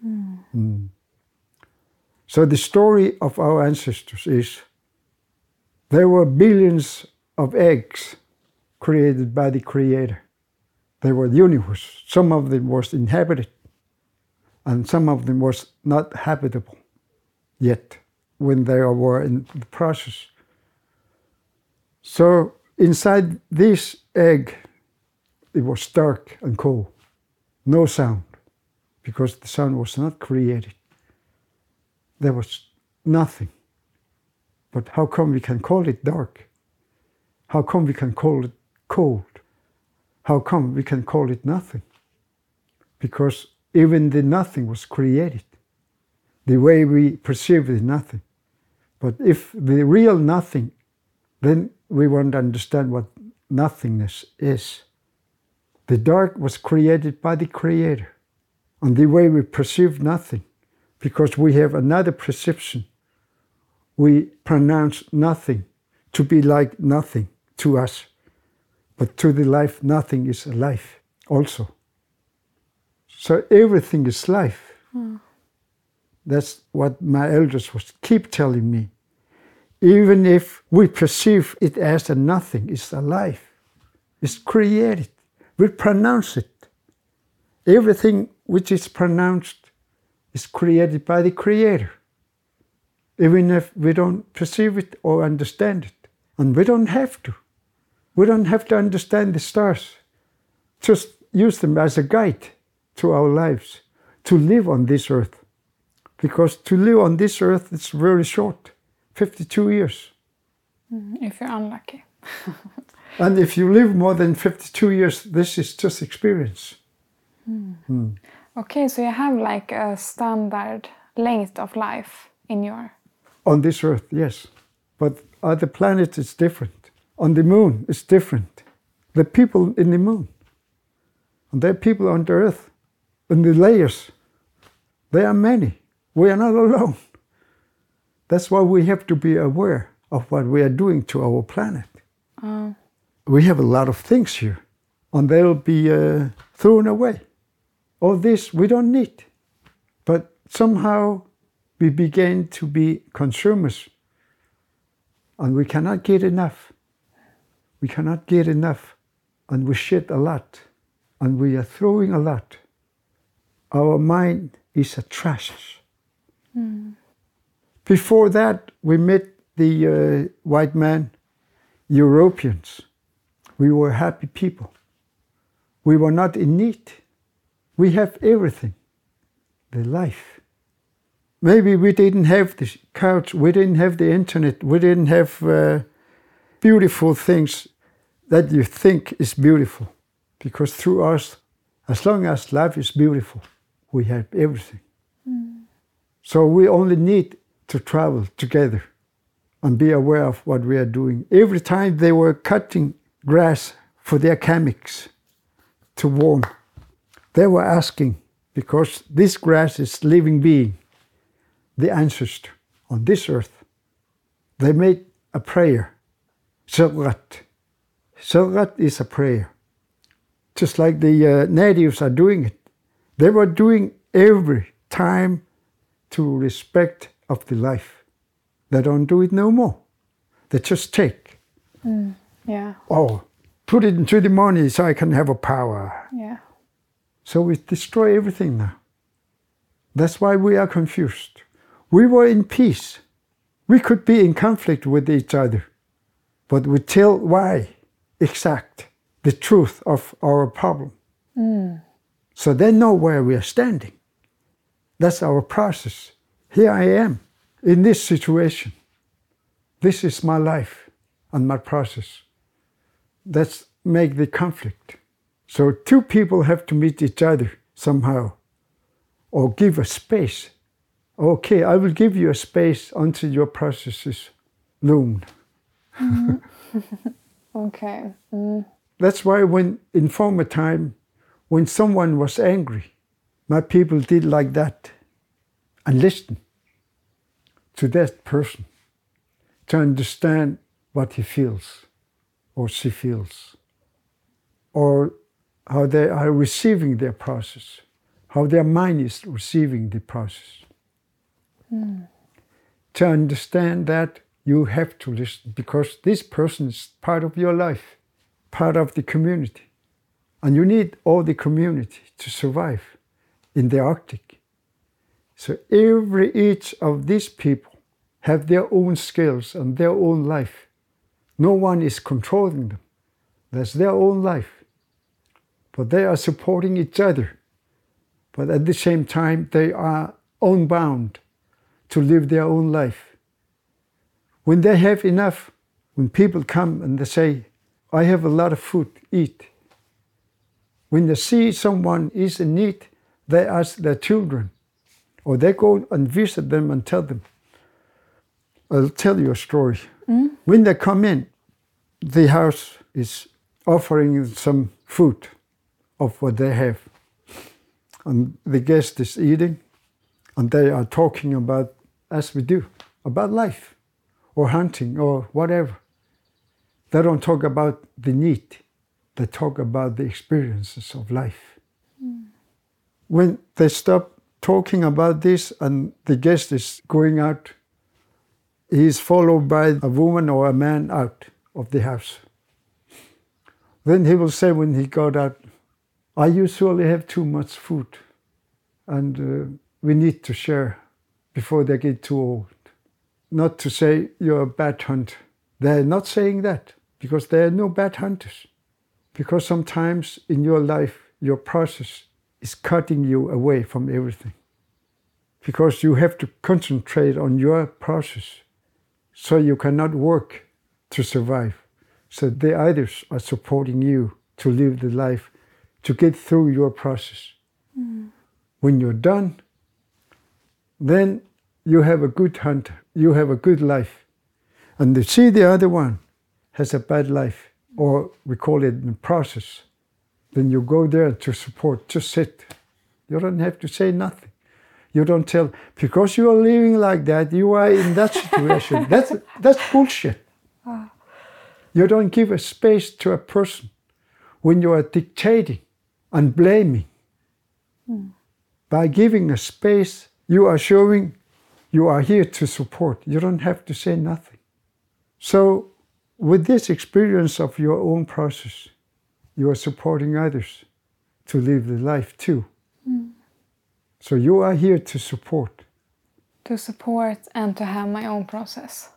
Mm. Mm. So the story of our ancestors is there were billions of eggs created by the Creator. There were the universe. Some of them was inhabited, and some of them was not habitable yet when they were in the process. So inside this egg, it was dark and cold, no sound, because the sound was not created. There was nothing. But how come we can call it dark? How come we can call it cold? How come we can call it nothing? Because even the nothing was created. The way we perceive the nothing. But if the real nothing, then we won't understand what nothingness is. The dark was created by the Creator. And the way we perceive nothing, because we have another perception we pronounce nothing to be like nothing to us. But to the life, nothing is a life also. So everything is life. Mm. That's what my elders was keep telling me. Even if we perceive it as a nothing, it's a life. It's created. We pronounce it. Everything which is pronounced is created by the Creator even if we don't perceive it or understand it. And we don't have to. We don't have to understand the stars. Just use them as a guide to our lives, to live on this earth. Because to live on this earth is very short 52 years. Mm, if you're unlucky. and if you live more than 52 years, this is just experience. Mm. Mm. Okay, so you have like a standard length of life in your on this earth, yes. But other planets, it's different. On the moon, it's different. The people in the moon. And there are people on the earth. In the layers, there are many. We are not alone. That's why we have to be aware of what we are doing to our planet. Oh. We have a lot of things here, and they'll be uh, thrown away. All this we don't need. But somehow we begin to be consumers and we cannot get enough. We cannot get enough and we shit a lot and we are throwing a lot. Our mind is a trash. Mm. Before that, we met the uh, white man, Europeans. We were happy people. We were not in need. We have everything the life maybe we didn't have the couch, we didn't have the internet, we didn't have uh, beautiful things that you think is beautiful. Because through us, as long as life is beautiful, we have everything. Mm. So we only need to travel together and be aware of what we are doing. Every time they were cutting grass for their chemics to warm, they were asking, because this grass is living being the ancestor on this earth, they made a prayer. Sirgat. Sirgat is a prayer. Just like the uh, natives are doing it. They were doing every time to respect of the life. They don't do it no more. They just take. Mm, yeah. Oh, put it into the money so I can have a power. Yeah. So we destroy everything now. That's why we are confused. We were in peace. We could be in conflict with each other, but we tell why exact the truth of our problem. Mm. So they know where we are standing. That's our process. Here I am in this situation. This is my life and my process. Let's make the conflict So two people have to meet each other somehow or give a space. Okay, I will give you a space until your process is loomed. Okay. Mm. That's why when in former time, when someone was angry, my people did like that and listen to that person to understand what he feels or she feels or how they are receiving their process, how their mind is receiving the process. To understand that, you have to listen because this person is part of your life, part of the community. And you need all the community to survive in the Arctic. So every each of these people have their own skills and their own life. No one is controlling them. That's their own life. But they are supporting each other. But at the same time, they are unbound to live their own life. When they have enough, when people come and they say, I have a lot of food, eat. When they see someone is in need, they ask their children, or they go and visit them and tell them. I'll tell you a story. Hmm? When they come in, the house is offering some food of what they have. And the guest is eating, and they are talking about, as we do, about life or hunting or whatever. They don't talk about the need, they talk about the experiences of life. When they stop talking about this and the guest is going out, he is followed by a woman or a man out of the house. Then he will say when he got out, I usually have too much food and uh, we need to share before they get too old. Not to say you're a bad hunter. They're not saying that because there are no bad hunters. Because sometimes in your life, your process is cutting you away from everything. Because you have to concentrate on your process so you cannot work to survive. So the others are supporting you to live the life, to get through your process. Mm. When you're done, then you have a good hunter, you have a good life. And to see the other one has a bad life, or we call it in process, then you go there to support, just sit. You don't have to say nothing. You don't tell, because you are living like that, you are in that situation. that's, that's bullshit. Ah. You don't give a space to a person when you are dictating and blaming. Hmm. By giving a space, you are showing you are here to support. You don't have to say nothing. So, with this experience of your own process, you are supporting others to live the life too. Mm. So, you are here to support, To support and to have my own process.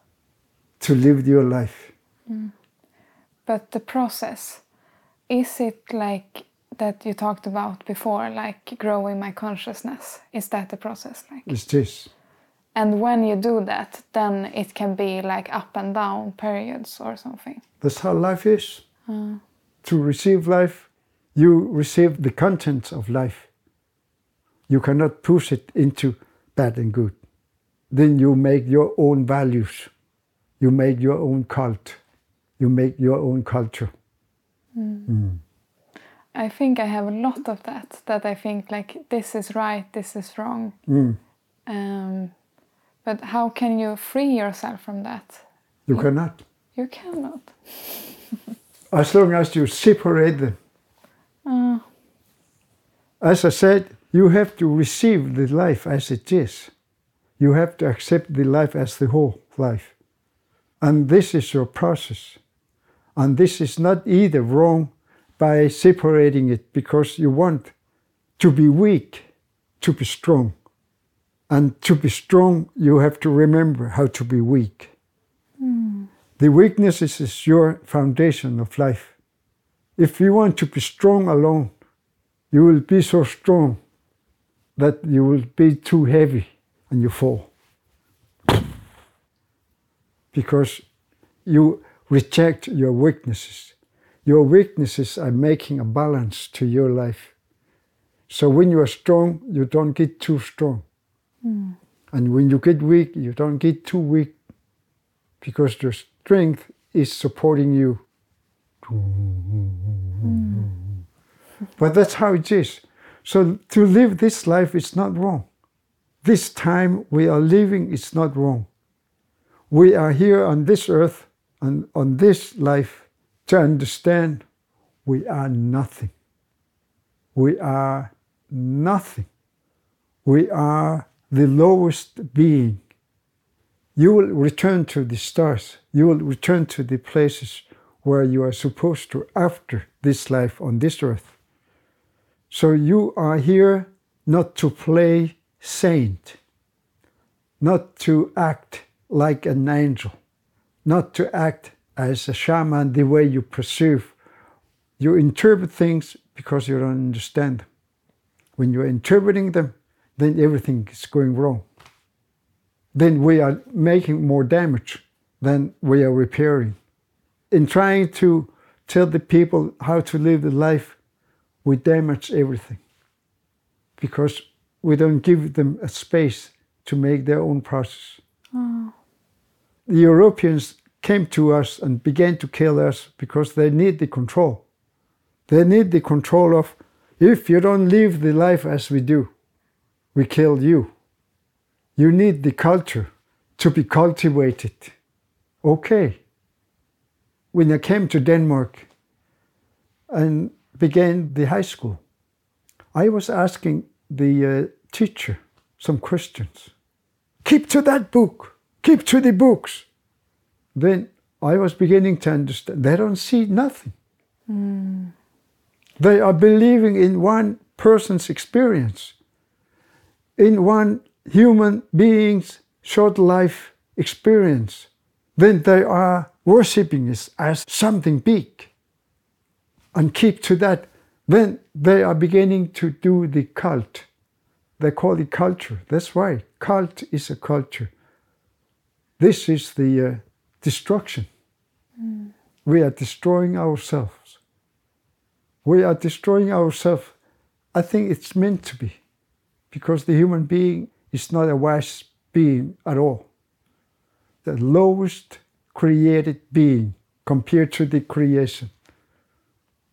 to live your life. Mm. But the process, is it like that you talked about before, like growing my consciousness? Is that the process? Like, It's this. and when you do that, then it can be like up and down periods or something. That's how life is. Ah. To receive life, you receive the contents of life. You cannot push it into bad and good. Then you make your own values. You make your own cult. You make your own culture. Hmm. Hmm. I think I have a lot of that. That I think like this is right, this is wrong. Um, but how can you free yourself from that? You cannot. You cannot. As long as you separate them. Uh, As I said, you have to receive the life as it is. You have to accept the life as the whole life. And this is your process. And this is not either wrong by separating it because you want to be weak, to be strong. And to be strong, you have to remember how to be weak. Hmm. The weaknesses is your foundation of life. If you want to be strong alone, you will be so strong that you will be too heavy and you fall. Because you reject your weaknesses. Your weaknesses are making a balance to your life. So when you are strong, you don't get too strong. Hmm. And when you get weak, you don't get too weak because your strength is supporting you. Hmm. But that's how it is. So to live this life is not wrong. This time we are living is not wrong. We are here on this earth and on this life to understand we are nothing. We are nothing. We are the lowest being. You will return to the stars. You will return to the places where you are supposed to after this life on this earth. So you are here not to play saint, not to act like an angel, not to act as a shaman the way you perceive. You interpret things because you don't understand them. When you're interpreting them, then everything is going wrong. Then we are making more damage than we are repairing. In trying to tell the people how to live the life, we damage everything because we don't give them a space to make their own process. Oh. The Europeans came to us and began to kill us because they need the control. They need the control of if you don't live the life as we do, we kill you. You need the culture to be cultivated. Okay. When I came to Denmark and began the high school, I was asking the uh, teacher some questions. Keep to that book. Keep to the books. Then I was beginning to understand. They don't see nothing. They are believing in one person's experience, in one human being's short life experience. Then they are worshipping it as something big and keep to that. Then they are beginning to do the cult. They call it culture. That's why Cult is a culture. This is the uh, destruction. We are destroying ourselves. We are destroying ourselves. I think it's meant to be because the human being is not a wise being at all. The lowest created being compared to the creation.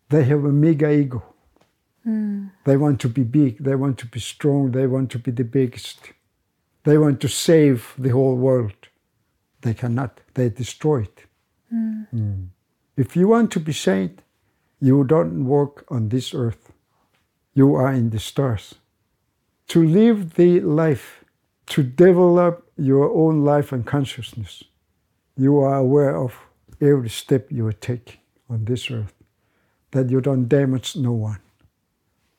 They have a mega ego. They want to be big, they want to be strong, they want to be the biggest. They want to save the whole world. They cannot, they destroy it. Mm. If you want to be saint, you don't work on this earth. You are in the stars. To live the life, to develop your own life and consciousness, you are aware of every step you are taking on this earth, that you don't damage no one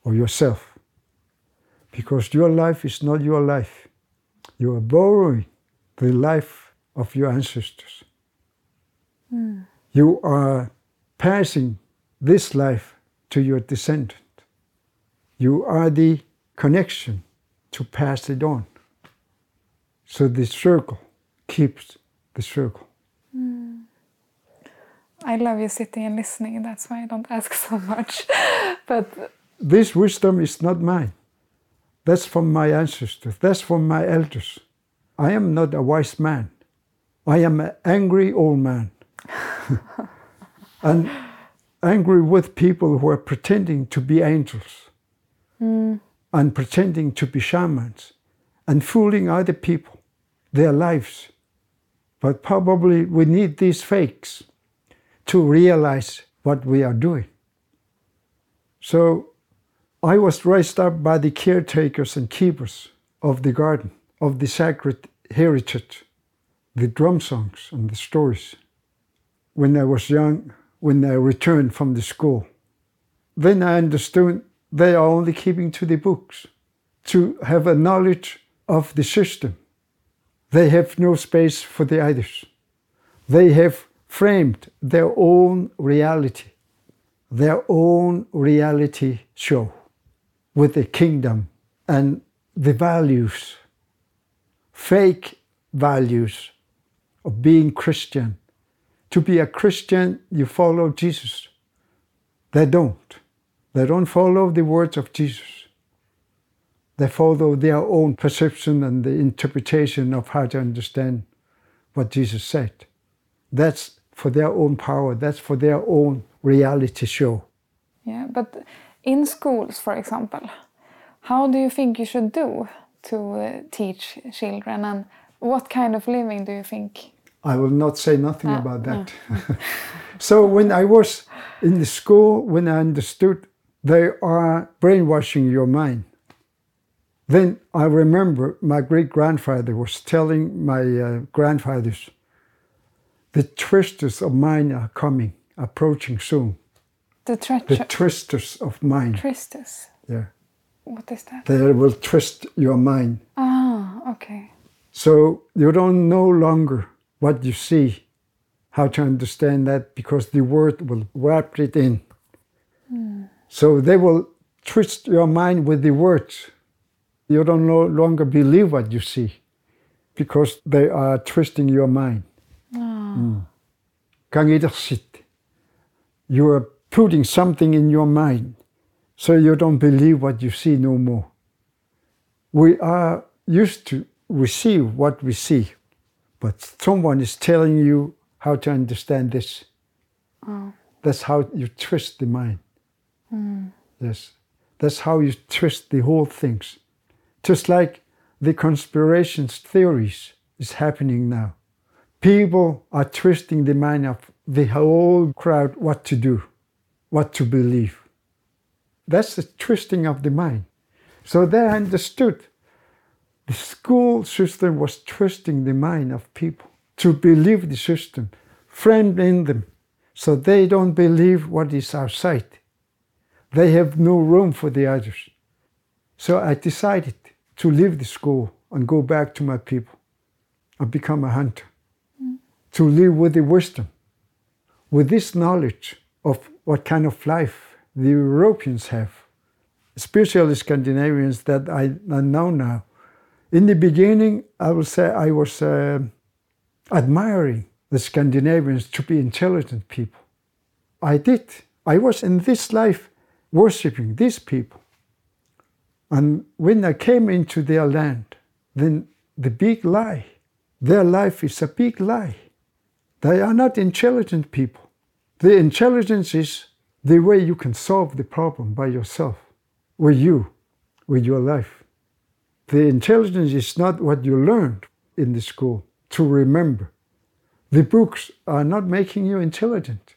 or yourself. Because your life is not your life. You are borrowing the life of your ancestors. Hmm. You are passing this life to your descendant. You are the connection to pass it on. So the circle keeps the circle. Hmm. I love you sitting and listening. That's why I don't ask so much. but This wisdom is not mine. That's from my ancestors. That's from my elders. I am not a wise man. I am an angry old man. and angry with people who are pretending to be angels hmm. and pretending to be shamans and fooling other people, their lives. But probably we need these fakes to realize what we are doing. So I was raised up by the caretakers and keepers of the garden, of the sacred heritage, the drum songs and the stories. When I was young, when I returned from the school, then I understood they are only keeping to the books, to have a knowledge of the system. They have no space for the others. They have framed their own reality, their own reality show with the kingdom and the values, fake values of being Christian. To be a Christian, you follow Jesus. They don't. They don't follow the words of Jesus. They follow their own perception and the interpretation of how to understand what Jesus said. That's for their own power, that's for their own reality show. Yeah, but in schools, for example, how do you think you should do to uh, teach children and what kind of living do you think? I will not say nothing Ah, about that. so when I was in the school, when I understood they are brainwashing your mind, then I remember my great grandfather was telling my uh, grandfathers, the twisters of mind are coming, approaching soon. The The twisters of mind. Twisters. Yeah. What is that? They will twist your mind. Ah, okay. So you don't no longer what you see, how to understand that because the word will wrap it in. So they will twist your mind with the words. You don't no longer believe what you see because they are twisting your mind. Mm. Gangidersit. You are putting something in your mind so you don't believe what you see no more. We are used to receive what we see, but someone is telling you how to understand this. Oh. That's how you twist the mind. Hmm. Yes. That's how you twist the whole things. Just like the conspirations theories is happening now. People are twisting the mind of the whole crowd what to do, what to believe. That's the twisting of the mind. So they understood the school system was twisting the mind of people to believe the system, framed in them, so they don't believe what is outside. They have no room for the others. So I decided to leave the school and go back to my people and become a hunter, mm. to live with the wisdom, with this knowledge of what kind of life the Europeans have, especially Scandinavians that I, I know now. In the beginning, I will say I was uh, admiring the Scandinavians to be intelligent people. I did. I was in this life worshiping these people. And when I came into their land, then the big lie, their life is a big lie. They are not intelligent people. The intelligence is the way you can solve the problem by yourself, with you, with your life. The intelligence is not what you learned in the school to remember. The books are not making you intelligent,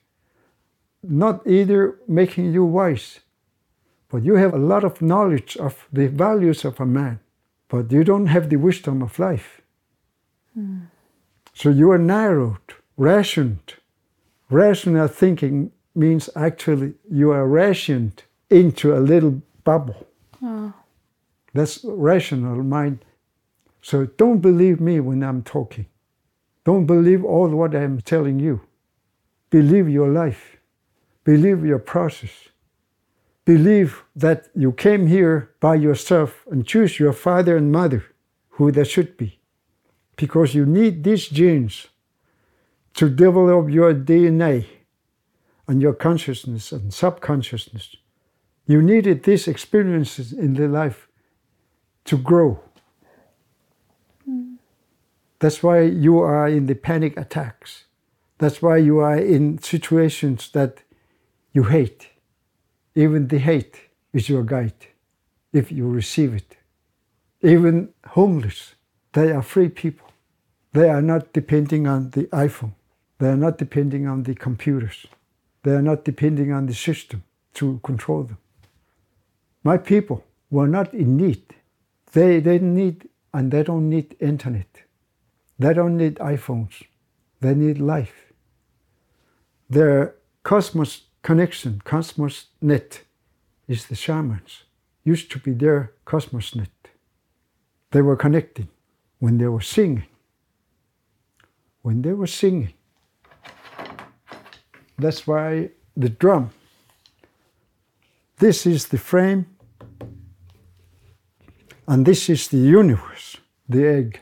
not either making you wise, but you have a lot of knowledge of the values of a man, but you don't have the wisdom of life. So you are narrowed, rationed. Rational thinking means actually you are rationed into a little bubble. Oh. That's rational mind. So don't believe me when I'm talking. Don't believe all what I'm telling you. Believe your life. Believe your process. Believe that you came here by yourself and choose your father and mother, who they should be. Because you need these genes to develop your DNA and your consciousness and subconsciousness. You needed these experiences in the life to grow. That's why you are in the panic attacks. That's why you are in situations that you hate. Even the hate is your guide if you receive it. Even homeless, they are free people. They are not depending on the iPhone. They are not depending on the computers. They are not depending on the system to control them. My people were not in need. They didn't need, and they don't need internet. They don't need iPhones. They need life. Their cosmos connection, cosmos net, is the shamans. Used to be their cosmos net. They were connecting when they were singing. When they were singing. That's why the drum. This is the frame, and this is the universe, the egg.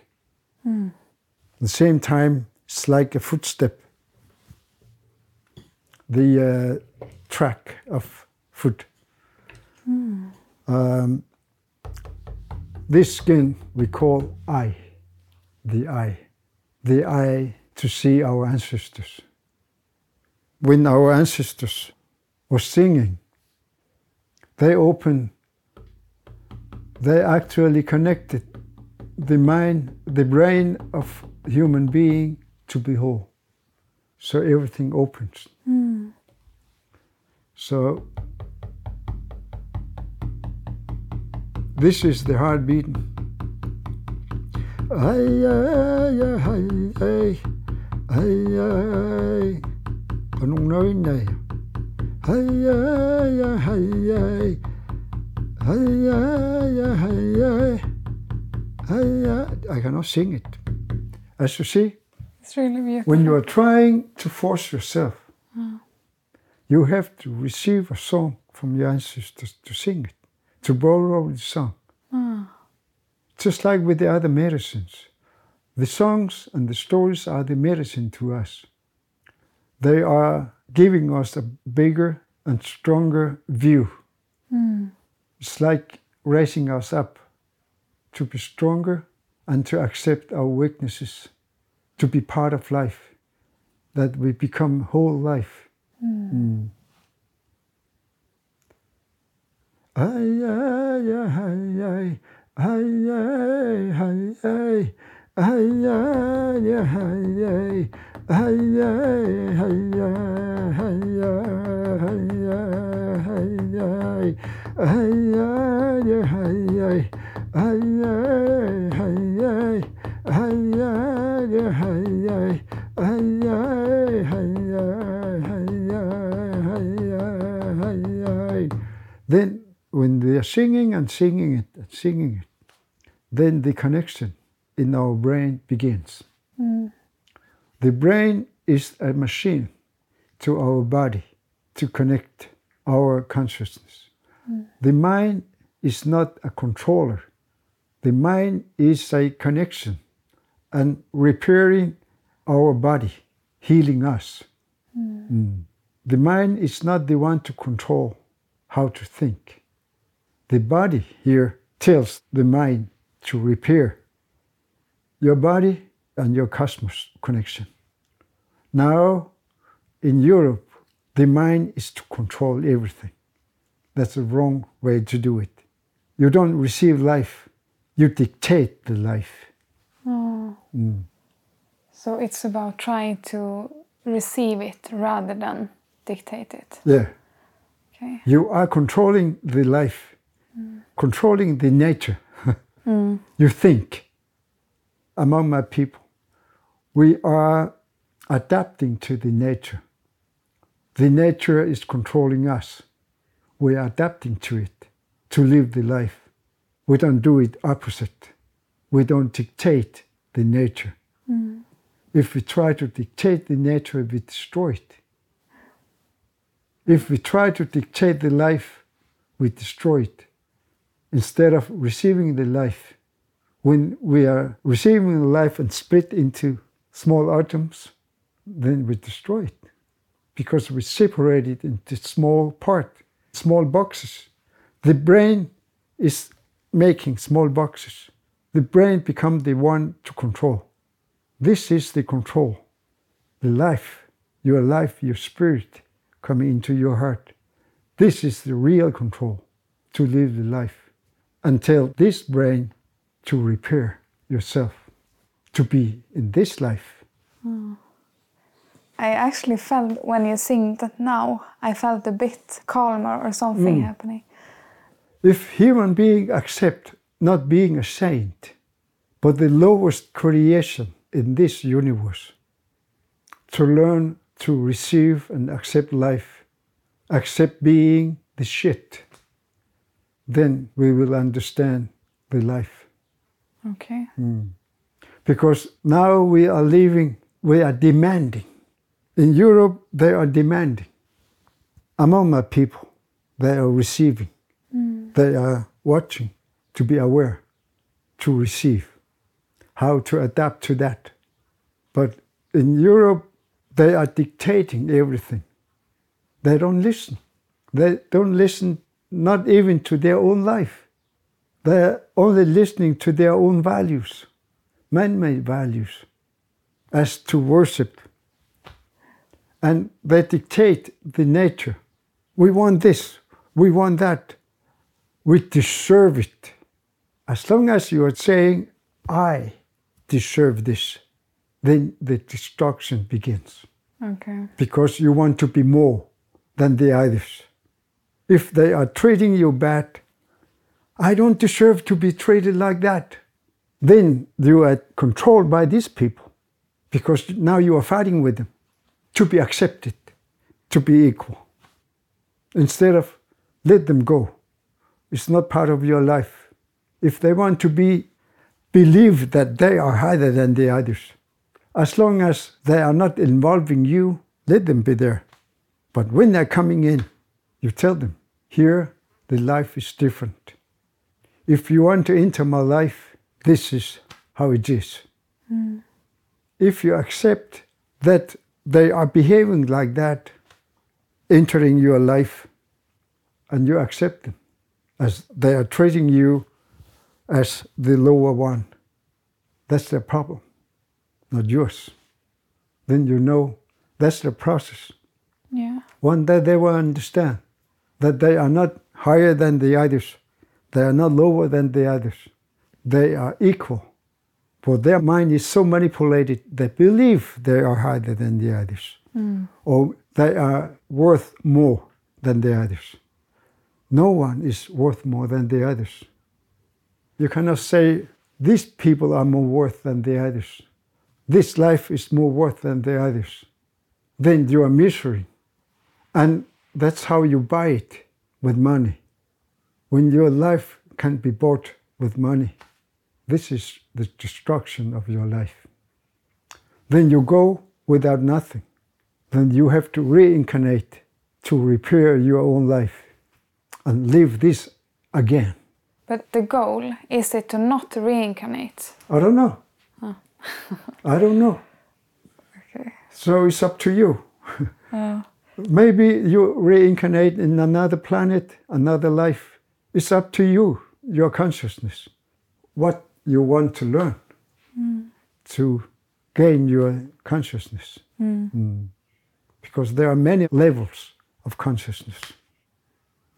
At the same time, it's like a footstep. The uh, track of foot. Um, this skin we call eye, the eye, the eye to see our ancestors. When our ancestors were singing, they opened, they actually connected the mind, the brain of human being to be whole. So everything opens. Hmm. So this is the heart beating. Ay, ay, ay, ay, ay, ay. Nung nói này. Ay, ay, ay, ay, ay. I cannot sing it. As you see, It's really when you are trying to force yourself, hmm. you have to receive a song from your ancestors to sing it, to borrow the song. Hmm. Just like with the other medicines. The songs and the stories are the medicine to us. They are giving us a bigger and stronger view. Hmm. It's like raising us up to be stronger and to accept our weaknesses, to be part of life, that we become whole life. Mm. Ay, then when they are singing and singing it and singing it, then the connection in our brain begins. Hmm. The brain is a machine to our body to connect our consciousness. The mind is not a controller. The mind is a connection and repairing our body, healing us. Mm. The mind is not the one to control how to think. The body here tells the mind to repair your body and your cosmos connection. Now, in Europe, the mind is to control everything. That's the wrong way to do it. You don't receive life, you dictate the life. Mm. So it's about trying to receive it rather than dictate it. Yeah. Okay. You are controlling the life, hmm. controlling the nature. Hmm. You think. Among my people, we are adapting to the nature. The nature is controlling us. We are adapting to it to live the life. We don't do it opposite. We don't dictate the nature. Mm. If we try to dictate the nature, we destroy it. If we try to dictate the life, we destroy it. Instead of receiving the life, when we are receiving the life and split into small atoms, then we destroy it. Because we separate it into small part, small boxes. The brain is making small boxes. The brain becomes the one to control. This is the control. The life, your life, your spirit coming into your heart. This is the real control to live the life. Until this brain to repair yourself, to be in this life. Hmm. I actually felt when you sing that now, I felt a bit calmer or something mm. happening. If human being accept not being a saint, but the lowest creation in this universe, to learn to receive and accept life, accept being the shit, then we will understand the life. Okay. Mm. Because now we are living, we are demanding. In Europe, they are demanding. Among my people, they are receiving. Mm. They are watching to be aware, to receive, how to adapt to that. But in Europe, they are dictating everything. They don't listen. They don't listen, not even to their own life. They're only listening to their own values, man made values, as to worship. And they dictate the nature. We want this, we want that, we deserve it. As long as you are saying, I deserve this, then the destruction begins Okay. because you want to be more than the others. If they are treating you bad, I don't deserve to be treated like that. Then you are controlled by these people because now you are fighting with them to be accepted, to be equal. Instead of let them go. It's not part of your life. If they want to be believe that they are higher than the others, as long as they are not involving you, let them be there. But when they're coming in, you tell them, here the life is different. If you want to enter my life, this is how it is. Hmm. If you accept that they are behaving like that, entering your life, and you accept them as they are treating you as the lower one, that's their problem, not yours. Then you know that's the process. Yeah. One day they will understand that they are not higher than the others, they are not lower than the others, they are equal. For their mind is so manipulated, they believe they are higher than the others, hmm. or they are worth more than the others. No one is worth more than the others. You cannot say, these people are more worth than the others. This life is more worth than the others. Then you are misery. And that's how you buy it with money. When your life can be bought with money, this is the destruction of your life. Then you go without nothing. Then you have to reincarnate to repair your own life and live this again. But the goal is it to not reincarnate? I don't know. I don't know. Okay. So it's up to you. Uh, Maybe you reincarnate in another planet, another life. It's up to you, your consciousness, what you want to learn to gain your consciousness. Mm. Because there are many levels of consciousness.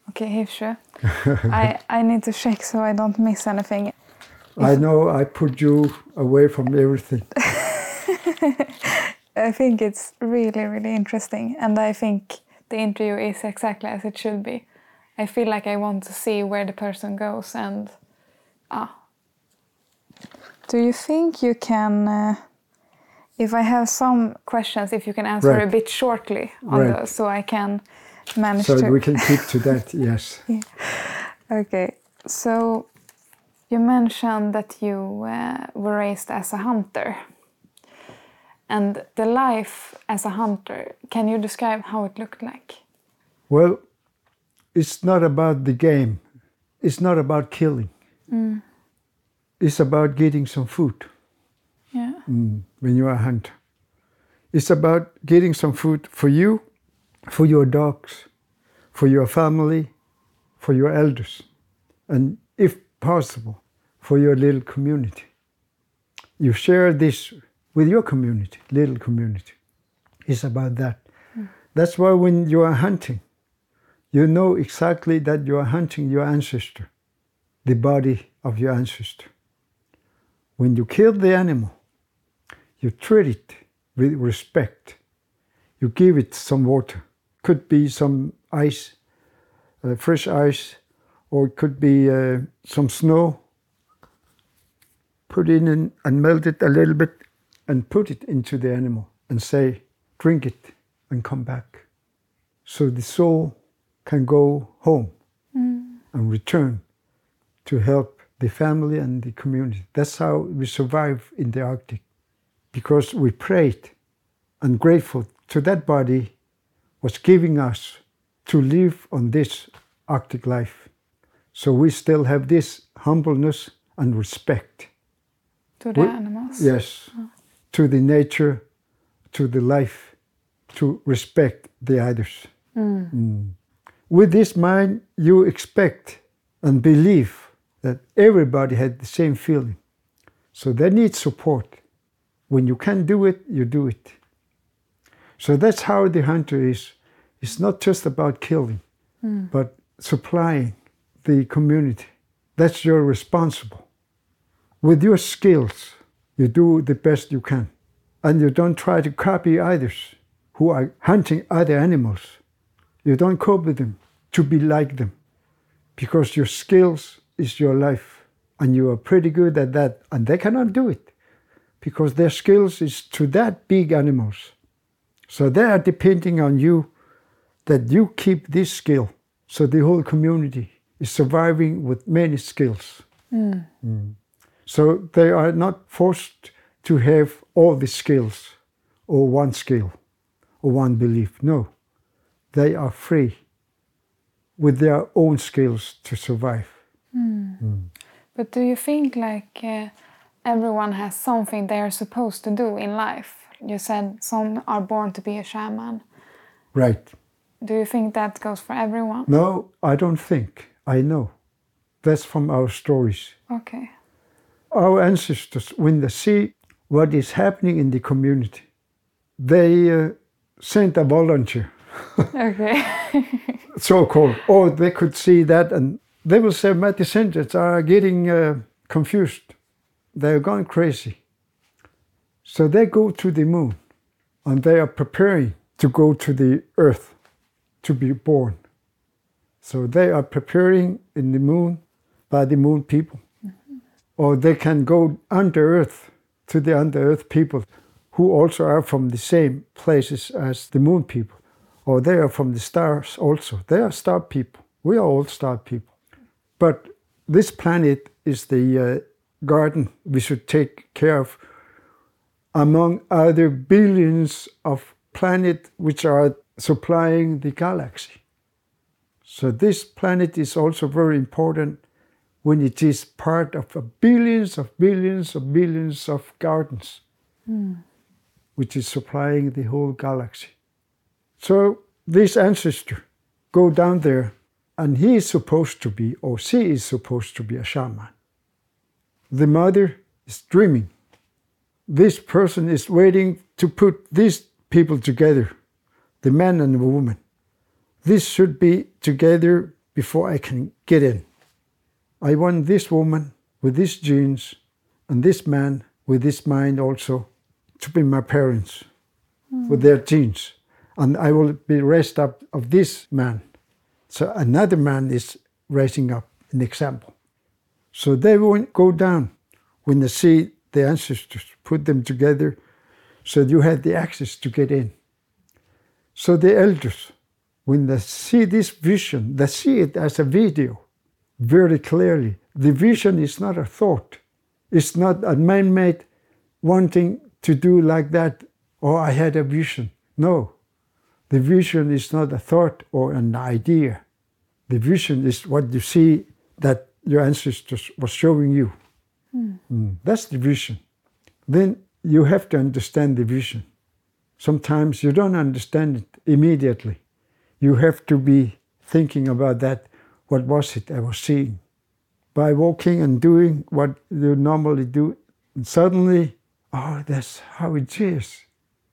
okay, Hivshu. I, I need to check so I don't miss anything. I know I put you away from everything. I think it's really, really interesting. And I think the interview is exactly as it should be. I feel like I want to see where the person goes and ah. Do you think you can, uh, if I have some questions, if you can answer a bit shortly on Right. those so I can manage So to. we can keep to that, yes. Okay, so you mentioned that you uh, were raised as a hunter. And the life as a hunter, can you describe how it looked like? Well, it's not about the game. It's not about killing. It's about getting some food Yeah. mm, when you are a hunter. It's about getting some food for you, for your dogs, for your family, for your elders, and if possible, for your little community. You share this with your community, little community. It's about that. That's why when you are hunting, you know exactly that you are hunting your ancestor, the body of your ancestor. When you kill the animal, you treat it with respect. You give it some water. Could be some ice, uh, fresh ice, or it could be uh, some snow. Put in and, and melt it a little bit and put it into the animal and say, drink it and come back. So the soul can go home and return to help the family and the community. That's how we survive in the Arctic because we prayed and grateful to that body was giving us to live on this Arctic life. So we still have this humbleness and respect. To the We- animals? Yes, to the nature, to the life, to respect the others. Mm. with this mind, you expect and believe that everybody had the same feeling. So they need support. When you can do it, you do it. So that's how the hunter is. It's not just about killing, hmm. but supplying the community. That's your responsible. With your skills, you do the best you can. And you don't try to copy others who are hunting other animals. You don't copy them to be like them. Because your skills is your life. And you are pretty good at that. And they cannot do it. Because their skills is to that big animals. So they are depending on you that you keep this skill. So the whole community is surviving with many skills. Mm. So they are not forced to have all the skills or one skill or one belief. No, they are free with their own skills to survive. But do you think like uh, everyone has something they are supposed to do in life? You said some are born to be a shaman. Right. Do you think that goes for everyone? No, I don't think. I know. That's from our stories. Okay. Our ancestors, when they see what is happening in the community, they uh, sent a volunteer, Okay. so called, or they could see that and they will say, My descendants are getting uh, confused. They're going crazy. So they go to the moon and they are preparing to go to the earth to be born. So they are preparing in the moon by the moon people. Or they can go under earth to the under earth people who also are from the same places as the moon people. Or they are from the stars also. They are star people. We are all star people. But this planet is the uh, garden we should take care of among other billions of planets which are supplying the galaxy. So this planet is also very important when it is part of a billions of billions of billions of gardens, which is supplying the whole galaxy. So this ancestor go down there, and he is supposed to be, or she is supposed to be a shaman. The mother is dreaming. This person is waiting to put these people together, the man and the woman. This should be together before I can get in. I want this woman with these genes and this man with this mind also to be my parents with their genes. And I will be raised up of this man. So another man is raising up an example. So they won't go down when they see the ancestors put them together so you have the access to get in. So the elders, when they see this vision, they see it as a video very clearly. The vision is not a thought. It's not a man-made wanting to do like that, or I had a vision. No. The vision is not a thought or an idea. The vision is what you see that your ancestors was showing you. Mm, That's the vision. Then you have to understand the vision. Sometimes you don't understand it immediately. You have to be thinking about that. What was it I was seeing? By walking and doing what you normally do, and suddenly, oh, that's how it is.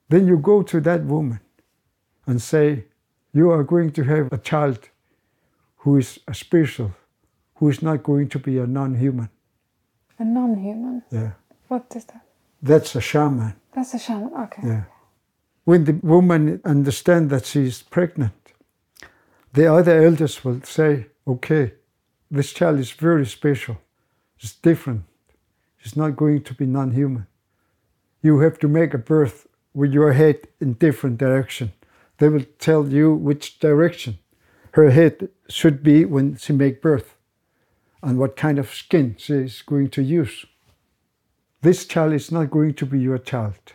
Then you go to that woman and say, You are going to have a child who is a spiritual, who is not going to be a non human. A non-human. Yeah. What is that? That's a shaman. That's a shaman. Okay. Yeah. When the woman understands that she is pregnant, the other elders will say, okay, this child is very special. It's different. It's not going to be non-human. You have to make a birth with your head in different direction. They will tell you which direction her head should be when she make birth and what kind of skin she is going to use. This child is not going to be your child.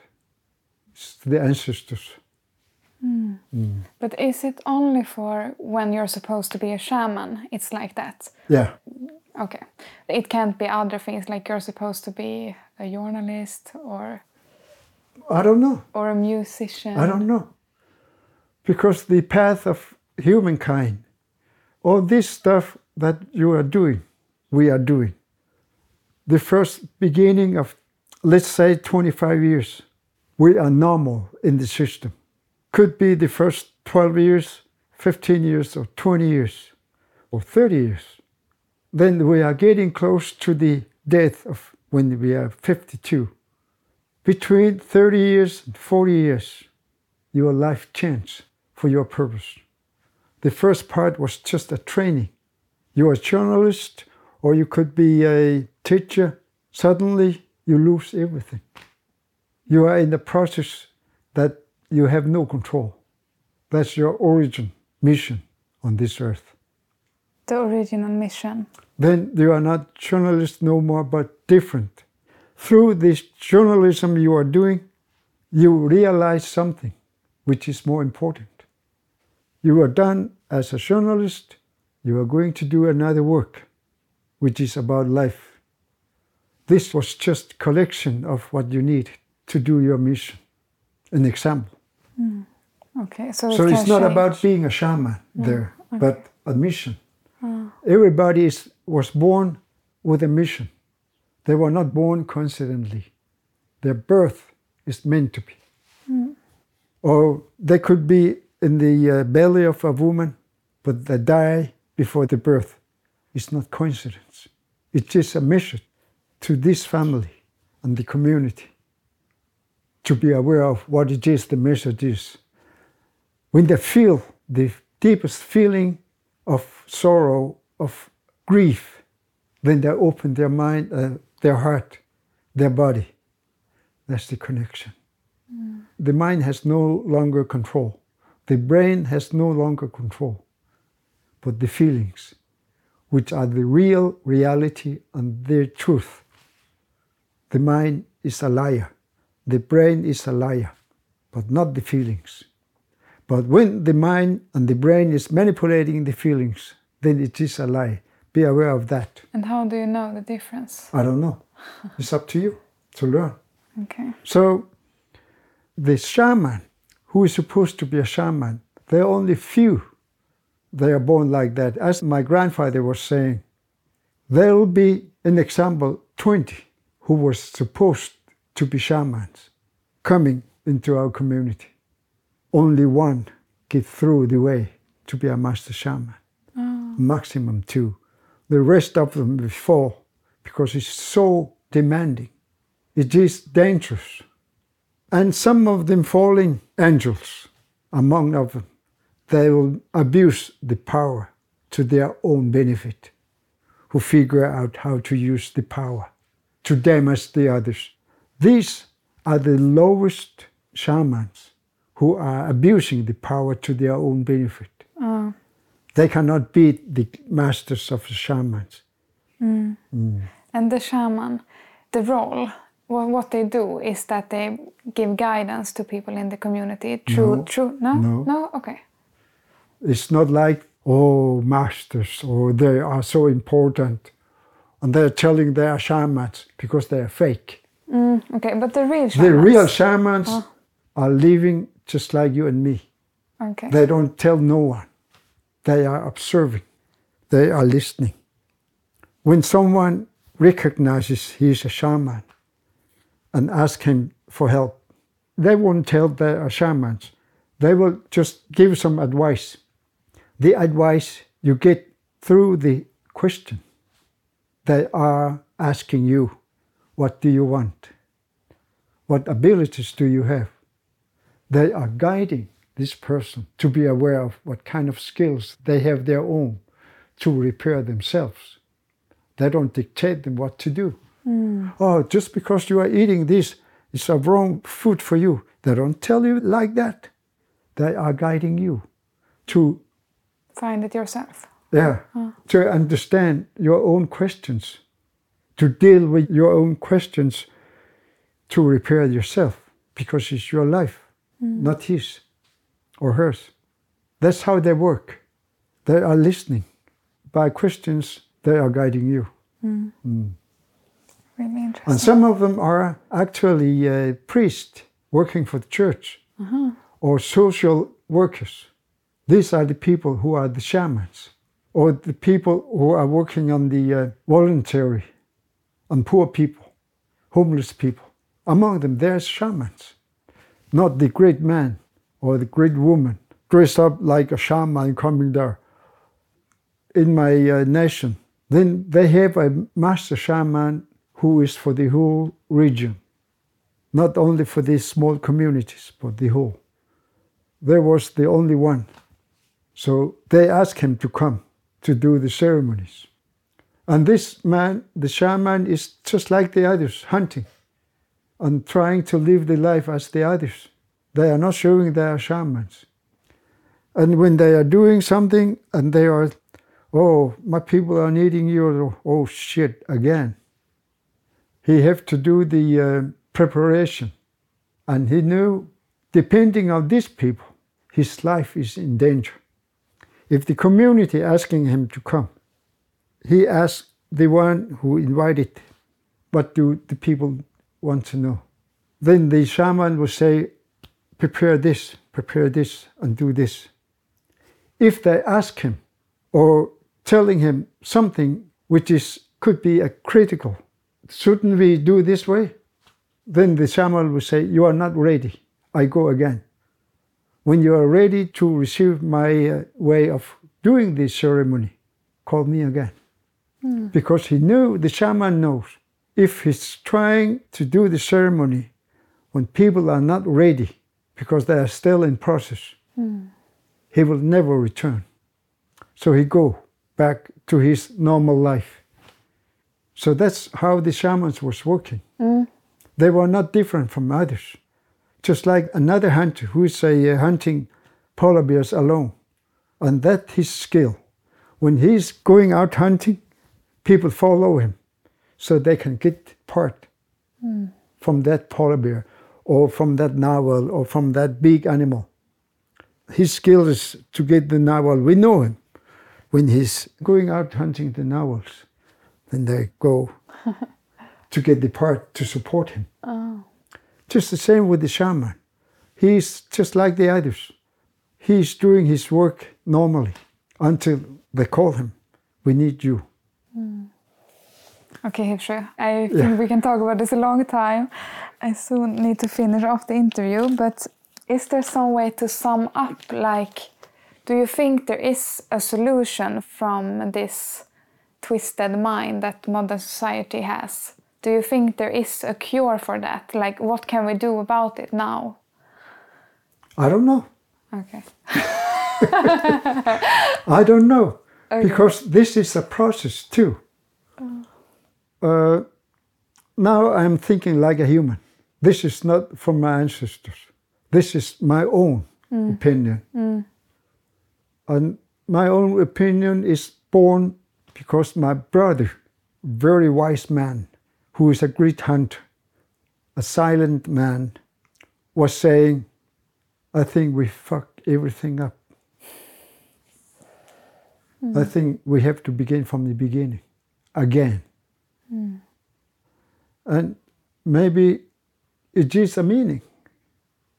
It's the ancestors. Hmm. Hmm. But is it only for when you're supposed to be a shaman? It's like that. Yeah. Okay. It can't be other things like you're supposed to be a journalist or I don't know. or a musician. I don't know. Because the path of humankind all this stuff that you are doing, we are doing. The first beginning of, let's say, 25 years, we are normal in the system. Could be the first 12 years, 15 years, or 20 years, or 30 years. Then we are getting close to the death of when we are 52. Between 30 years and 40 years, your life changed for your purpose. The first part was just a training. You're a journalist, or you could be a teacher. Suddenly, you lose everything. You are in the process that you have no control. That's your origin, mission on this earth. The original mission. Then you are not journalist no more, but different. Through this journalism you are doing, you realize something which is more important. You are done as a journalist, you are going to do another work, which is about life. This was just collection of what you need to do your mission. An example. Okay, so, So it it's not about being a shaman there, but a mission. Everybody is, was born with a mission. They were not born coincidentally. Their birth is meant to be. Or they could be in the uh, belly of a woman, but they die before the birth. It's not coincidence. It is a mission to this family and the community to be aware of what it is the message is when they feel the deepest feeling of sorrow, of grief, then they open their mind, uh, their heart, their body. That's the connection. The mind has no longer control. The brain has no longer control. But the feelings, which are the real reality and their truth. The mind is a liar. The brain is a liar, but not the feelings. But when the mind and the brain is manipulating the feelings, then it is a lie. Be aware of that. And how do you know the difference? I don't know. It's up to you to learn. Okay. So, the shaman, who is supposed to be a shaman, there are only few. They are born like that. As my grandfather was saying, there will be, an example, 20 who were supposed to be shamans coming into our community. Only one get through the way to be a master shaman. Oh. Maximum two. The rest of them will fall because it's so demanding. It is dangerous. And some of them falling angels, among of them, they will abuse the power to their own benefit, who figure out how to use the power to damage the others. These are the lowest shamans who are abusing the power to their own benefit. Ah. They cannot beat the masters of the shamans. Mm. Mm. And the shaman, the role, wha- what they do is that they give guidance to people in the community True, No. through, no, No. no, okay, It's not like, oh, masters, or they are so important. And they're telling they are shamans because they are fake. Mm, okay. But the real The real shamans oh. are living just like you and me. okay, They don't tell no one. They are observing. They are listening. When someone recognizes he is a shaman and ask him for help, they won't tell they are shamans. They will just give some advice. The advice you get through the question. They are asking you, what do you want? What abilities do you have? They are guiding this person to be aware of what kind of skills they have their own to repair themselves. They don't dictate them what to do. Mm. Oh, just because you are eating this, it's a wrong food for you. They don't tell you like that. They are guiding you to find it yourself. yeah, oh. to understand your own questions, to deal with your own questions, to repair yourself, because it's your life, mm. not his or hers. That's how they work. They are listening. By questions, they are guiding you. Mm. Really interesting. And some of them are actually uh, priests working for the church or social workers. These are the people who are the shamans. or the people who are working on the uh, voluntary, on poor people, homeless people. Among them, there's shamans, not the great man or the great woman dressed up like a shaman coming there. In my uh, nation, then they have a master shaman who is for the whole region, not only for these small communities, but the whole. There was the only one. So they asked him to come to do the ceremonies. And this man, the shaman, is just like the others, hunting and trying to live the life as the others. They are not showing they are shamans. And when they are doing something and they are, oh, my people are needing you, oh shit, again. He have to do the uh, preparation. And he knew, depending on these people, his life is in danger. If the community asking him to come, he asked the one who invited, what do the people want to know? Then the shaman will say, prepare this, prepare this, and do this. If they ask him or telling him something which is could be a critical, shouldn't we do this way? Then the shaman will say, You are not ready. I go again. When you are ready to receive my uh, way of doing this ceremony, call me again. Mm. Because he knew, the shaman knows, if he's trying to do the ceremony when people are not ready because they are still in process, mm. he will never return. So he go back to his normal life. So that's how the shamans was working. Mm. They were not different from others just like another hunter who is uh, hunting polar bears alone. And that's his skill. When he's going out hunting, people follow him so they can get part mm. from that polar bear or from that narwhal or from that big animal. His skill is to get the narwhal. We know him. When he's going out hunting the narwhals, then they go to get the part to support him. Oh. Just the same with the shaman. He's just like the others. He's doing his work normally until they call him. We need you. Mm. Okay, Hivshu. I think yeah. we can talk about this a long time. I soon need to finish off the interview, but is there some way to sum up? Like, do you think there is a solution from this twisted mind that modern society has? do you think there is a cure for that? Like, what can we do about it now? I don't know. Okay. I don't know. Okay. Because this is a process too. Oh. Uh, now I'm thinking like a human. This is not from my ancestors. This is my own mm. opinion. Mm. And my own opinion is born because my brother, very wise man, who is a great hunter, a silent man, was saying, I think we fucked everything up. Mm. I think we have to begin from the beginning again. Mm. And maybe it is a meaning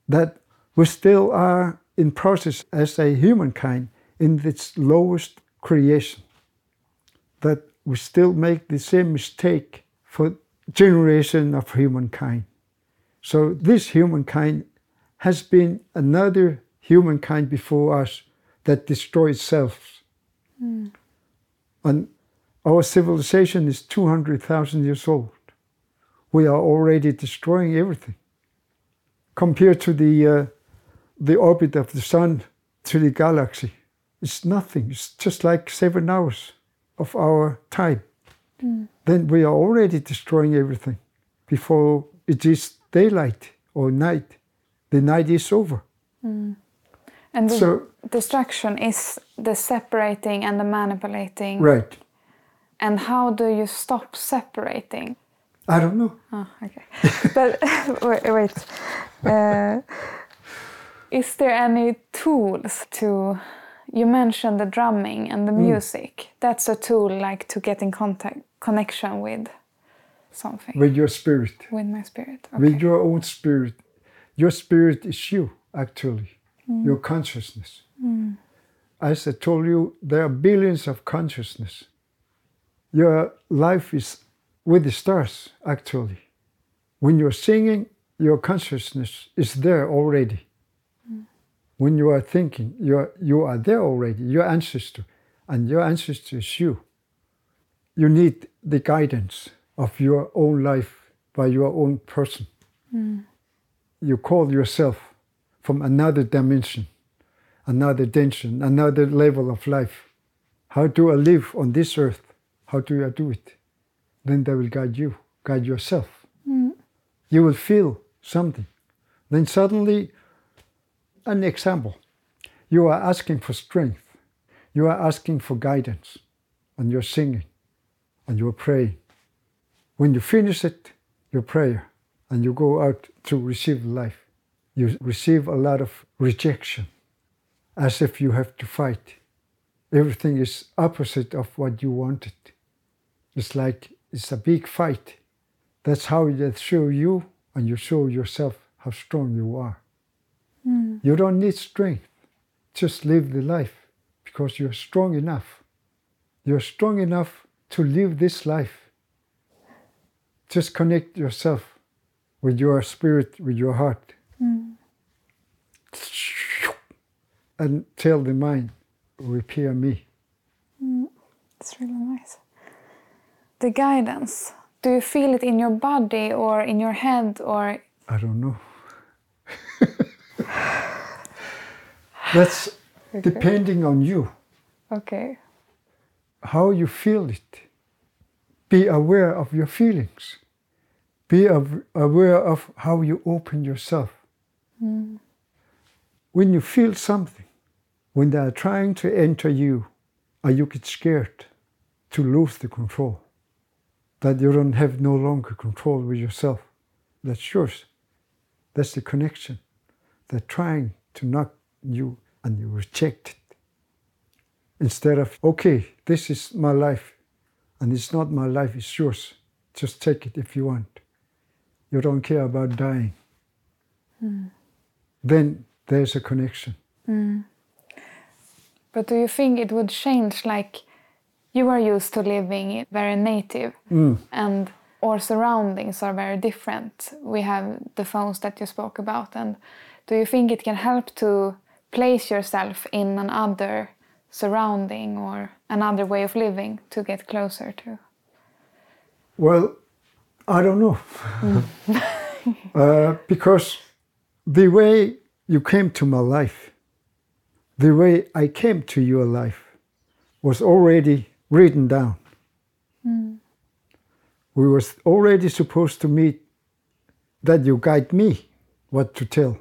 that we still are in process as a humankind in its lowest creation, that we still make the same mistake for generation of humankind. So this humankind has been another humankind before us that destroys self. Mm. And our civilization is 200,000 years old. We are already destroying everything. Compared to the, uh, the orbit of the sun to the galaxy, it's nothing. It's just like seven hours of our time. Mm then we are already destroying everything before it is daylight or night. The night is over. Mm. And the so, distraction is the separating and the manipulating. Right. And how do you stop separating? I don't know. Oh, okay. but wait, wait. Uh, is there any tools to you mentioned the drumming and the mm. music. That's a tool like to get in contact connection with something. With your spirit. With my spirit. Okay. With your own spirit. Your spirit is you, actually. Mm. Your consciousness. Mm. as I told you, there are billions of consciousness. Your life is with the stars, actually. When you're singing, your consciousness is there already. When you are thinking, you're, you are there already, your ancestor, and your ancestor is you. You need the guidance of your own life by your own person. Mm. You call yourself from another dimension, another dimension, another level of life. How do I live on this earth? How do I do it? Then they will guide you, guide yourself. Mm. You will feel something. Then suddenly, an example. You are asking for strength. You are asking for guidance. And you're singing. And you're praying. When you finish it, your prayer, and you go out to receive life, you receive a lot of rejection, as if you have to fight. Everything is opposite of what you wanted. It's like it's a big fight. That's how they show you and you show yourself how strong you are. Mm. You don't need strength. Just live the life because you're strong enough. You're strong enough to live this life. Just connect yourself with your spirit, with your heart. Mm. And tell the mind, repair me. Mm. It's really nice. The guidance do you feel it in your body or in your head or? I don't know. That's okay. depending on you. Okay. How you feel it. Be aware of your feelings. Be aware of how you open yourself. Mm. When you feel something, when they are trying to enter you, or you get scared to lose the control that you don't have no longer control with yourself. That's yours. That's the connection. They're trying to knock you and you reject it. Instead of, okay, this is my life and it's not my life, it's yours. Just take it if you want. You don't care about dying. Mm. Then there's a connection. Mm. But do you think it would change like you are used to living very native mm. and our surroundings are very different. We have the phones that you spoke about and do you think it can help to place yourself in another surrounding or another way of living to get closer to? Well, I don't know. Mm. uh, because the way you came to my life, the way I came to your life was already written down. Mm. We was already supposed to meet that you guide me what to tell.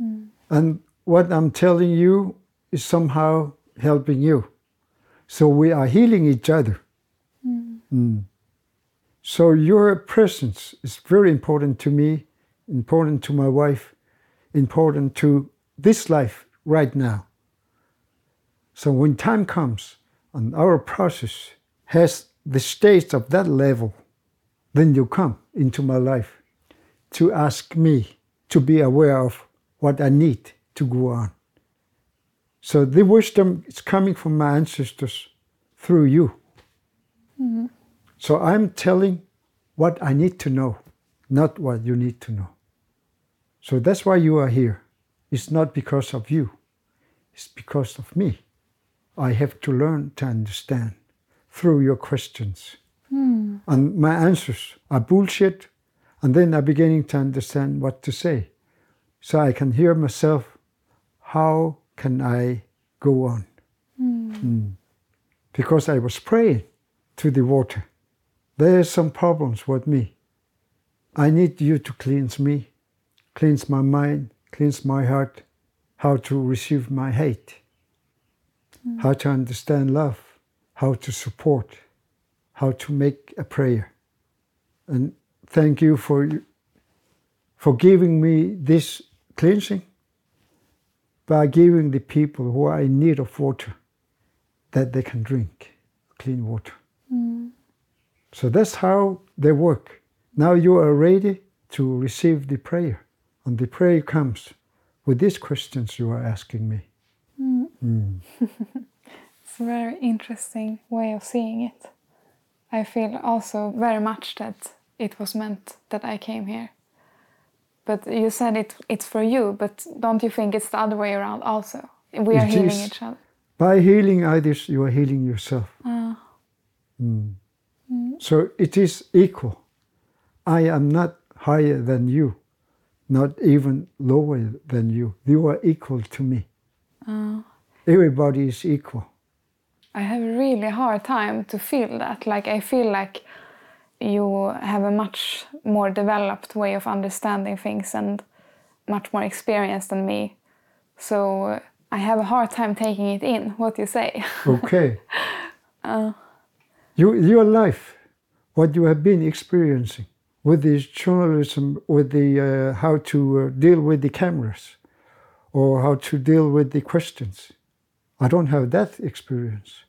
Mm. And what I'm telling you is somehow helping you. So we are healing each other. Mm. Mm. So your presence is very important to me, important to my wife, important to this life right now. So when time comes, and our process has the stage of that level, then you come into my life to ask me to be aware of what I need to go on. So the wisdom is coming from my ancestors through you. Mm-hmm. So I'm telling what I need to know, not what you need to know. So that's why you are here. It's not because of you, it's because of me. I have to learn to understand through your questions. Mm. And my answers are bullshit, and then I'm beginning to understand what to say. So I can hear myself, how can I go on? Mm. Mm. Because I was praying to the water. There are some problems with me. I need you to cleanse me, cleanse my mind, cleanse my heart, how to receive my hate mm. how to understand love, how to support, how to make a prayer. And thank you for, for giving me this cleansing by giving the people who are in need of water that they can drink clean water. Mm. So that's how they work. Now you are ready to receive the prayer. And the prayer comes with these questions you are asking me. Mm. It's a very interesting way of seeing it. I feel also very much that it was meant that I came here. But you said it, it's for you, but don't you think it's the other way around also? We are It healing is. each other. By healing others, you are healing yourself. Ah. Mm. So it is equal. I am not higher than you, not even lower than you. You are equal to me. Ah. Everybody is equal. I have a really hard time to feel that. Like I feel like you have a much more developed way of understanding things and much more experience than me. So uh, I have a hard time taking it in. What you say? Okay. you, your life, what you have been experiencing with this journalism, with the uh, how to uh, deal with the cameras, or how to deal with the questions. I don't have that experience.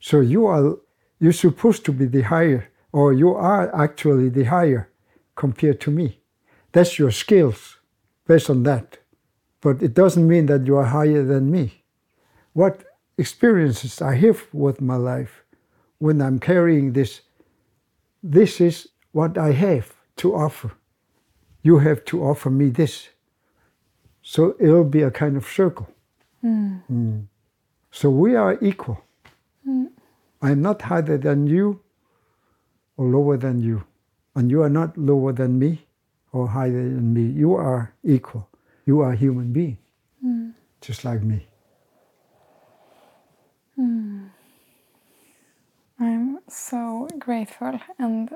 So you are you're supposed to be the higher, or you are actually the higher compared to me. That's your skills based on that. But it doesn't mean that you are higher than me. What experiences I have with my life when I'm carrying this, this is what I have to offer. You have to offer me this. So it'll be a kind of circle. Mm. So we are equal. I'm not higher than you or lower than you. And you are not lower than me or higher than me. You are equal. You are a human being, hmm. just like me. Hmm. I'm so grateful and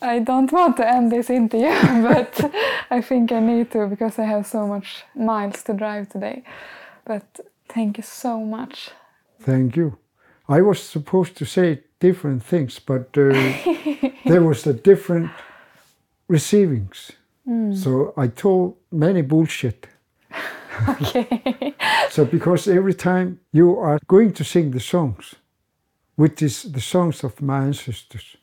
I don't want to end this interview, but I think I need to because I have so much miles to drive today. But thank you so much. Thank you. I was supposed to say different things, but uh, there was a different receivings. So I told many bullshit. Okay. So because every time you are going to sing the songs, which is the songs of my ancestors,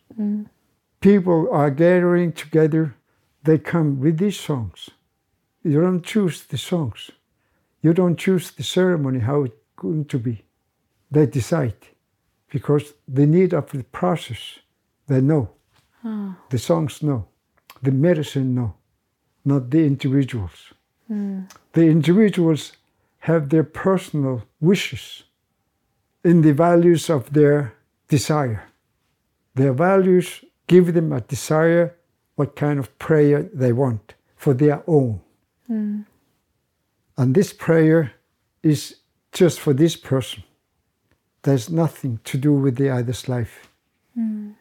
people are gathering together. They come with these songs. You don't choose the songs. You don't choose the ceremony how it's going to be. They decide because the need of the process, they know. Hmm. The songs know. The medicine know, not the individuals. Hmm. The individuals have their personal wishes in the values of their desire. Their values give them a desire what kind of prayer they want for their own. Hmm. And this prayer is just for this person. There's nothing to do with the other's life. Hmm.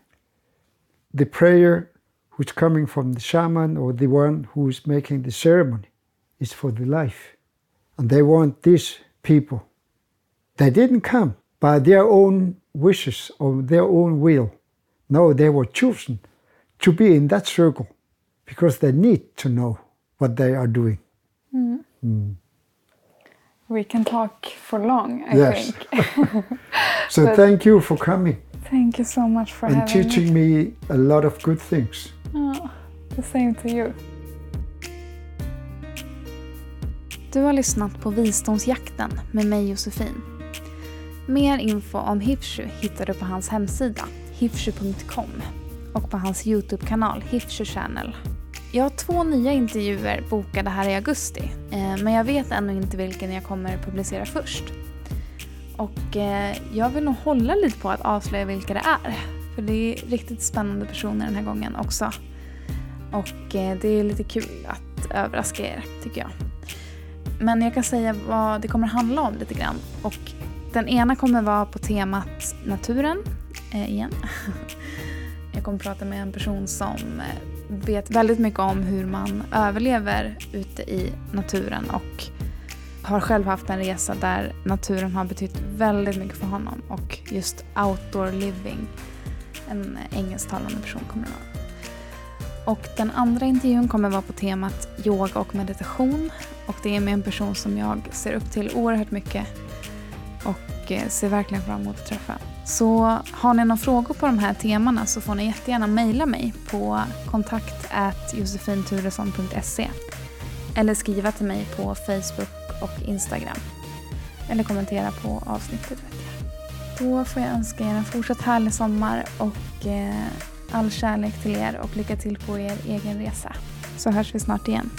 The prayer who's coming from the shaman or the one who is making the ceremony is for the life. And they want these people. They didn't come by their own wishes or their own will. No, they were chosen to be in that circle because they need to know what they are doing. Hmm. Hmm. We can talk for long, I Yes. think. So But- thank you for coming Thank you so much for and having me. teaching me a lot of good things. Oh, the same to you. Du har lyssnat på Visdomsjakten med mig Josefin. Mer info om Hifshu hittar du på hans hemsida, hifshu.com och på hans Youtube-kanal Hifshu Channel. Jag har två nya intervjuer bokade här i augusti, eh, men jag vet ännu inte vilken jag kommer publicera först. Och eh, jag vill nog hålla lite på att avslöja vilka det är, för det är riktigt spännande personer den här gången också. Och eh, det är lite kul att överraska er, tycker jag. Men jag kan säga vad det kommer handla om lite grann. Och den ena kommer vara på temat naturen, eh, igen. Jag kommer prata med en person som vet väldigt mycket om hur man överlever ute i naturen och har själv haft en resa där naturen har betytt väldigt mycket för honom och just outdoor living. En engelsktalande person kommer det vara. Och den andra intervjun kommer vara på temat yoga och meditation. Och det är med en person som jag ser upp till oerhört mycket och eh, ser verkligen fram emot att träffa. Så har ni några frågor på de här temana så får ni jättegärna mejla mig på kontakt.josefinturesson.se. eller skriva till mig på Facebook och Instagram. eller kommentera på avsnittet. vet jag. Då får jag önska er en fortsatt härlig sommar och eh, all kärlek till er och lycka till på er egen resa. Så hörs vi snart igen.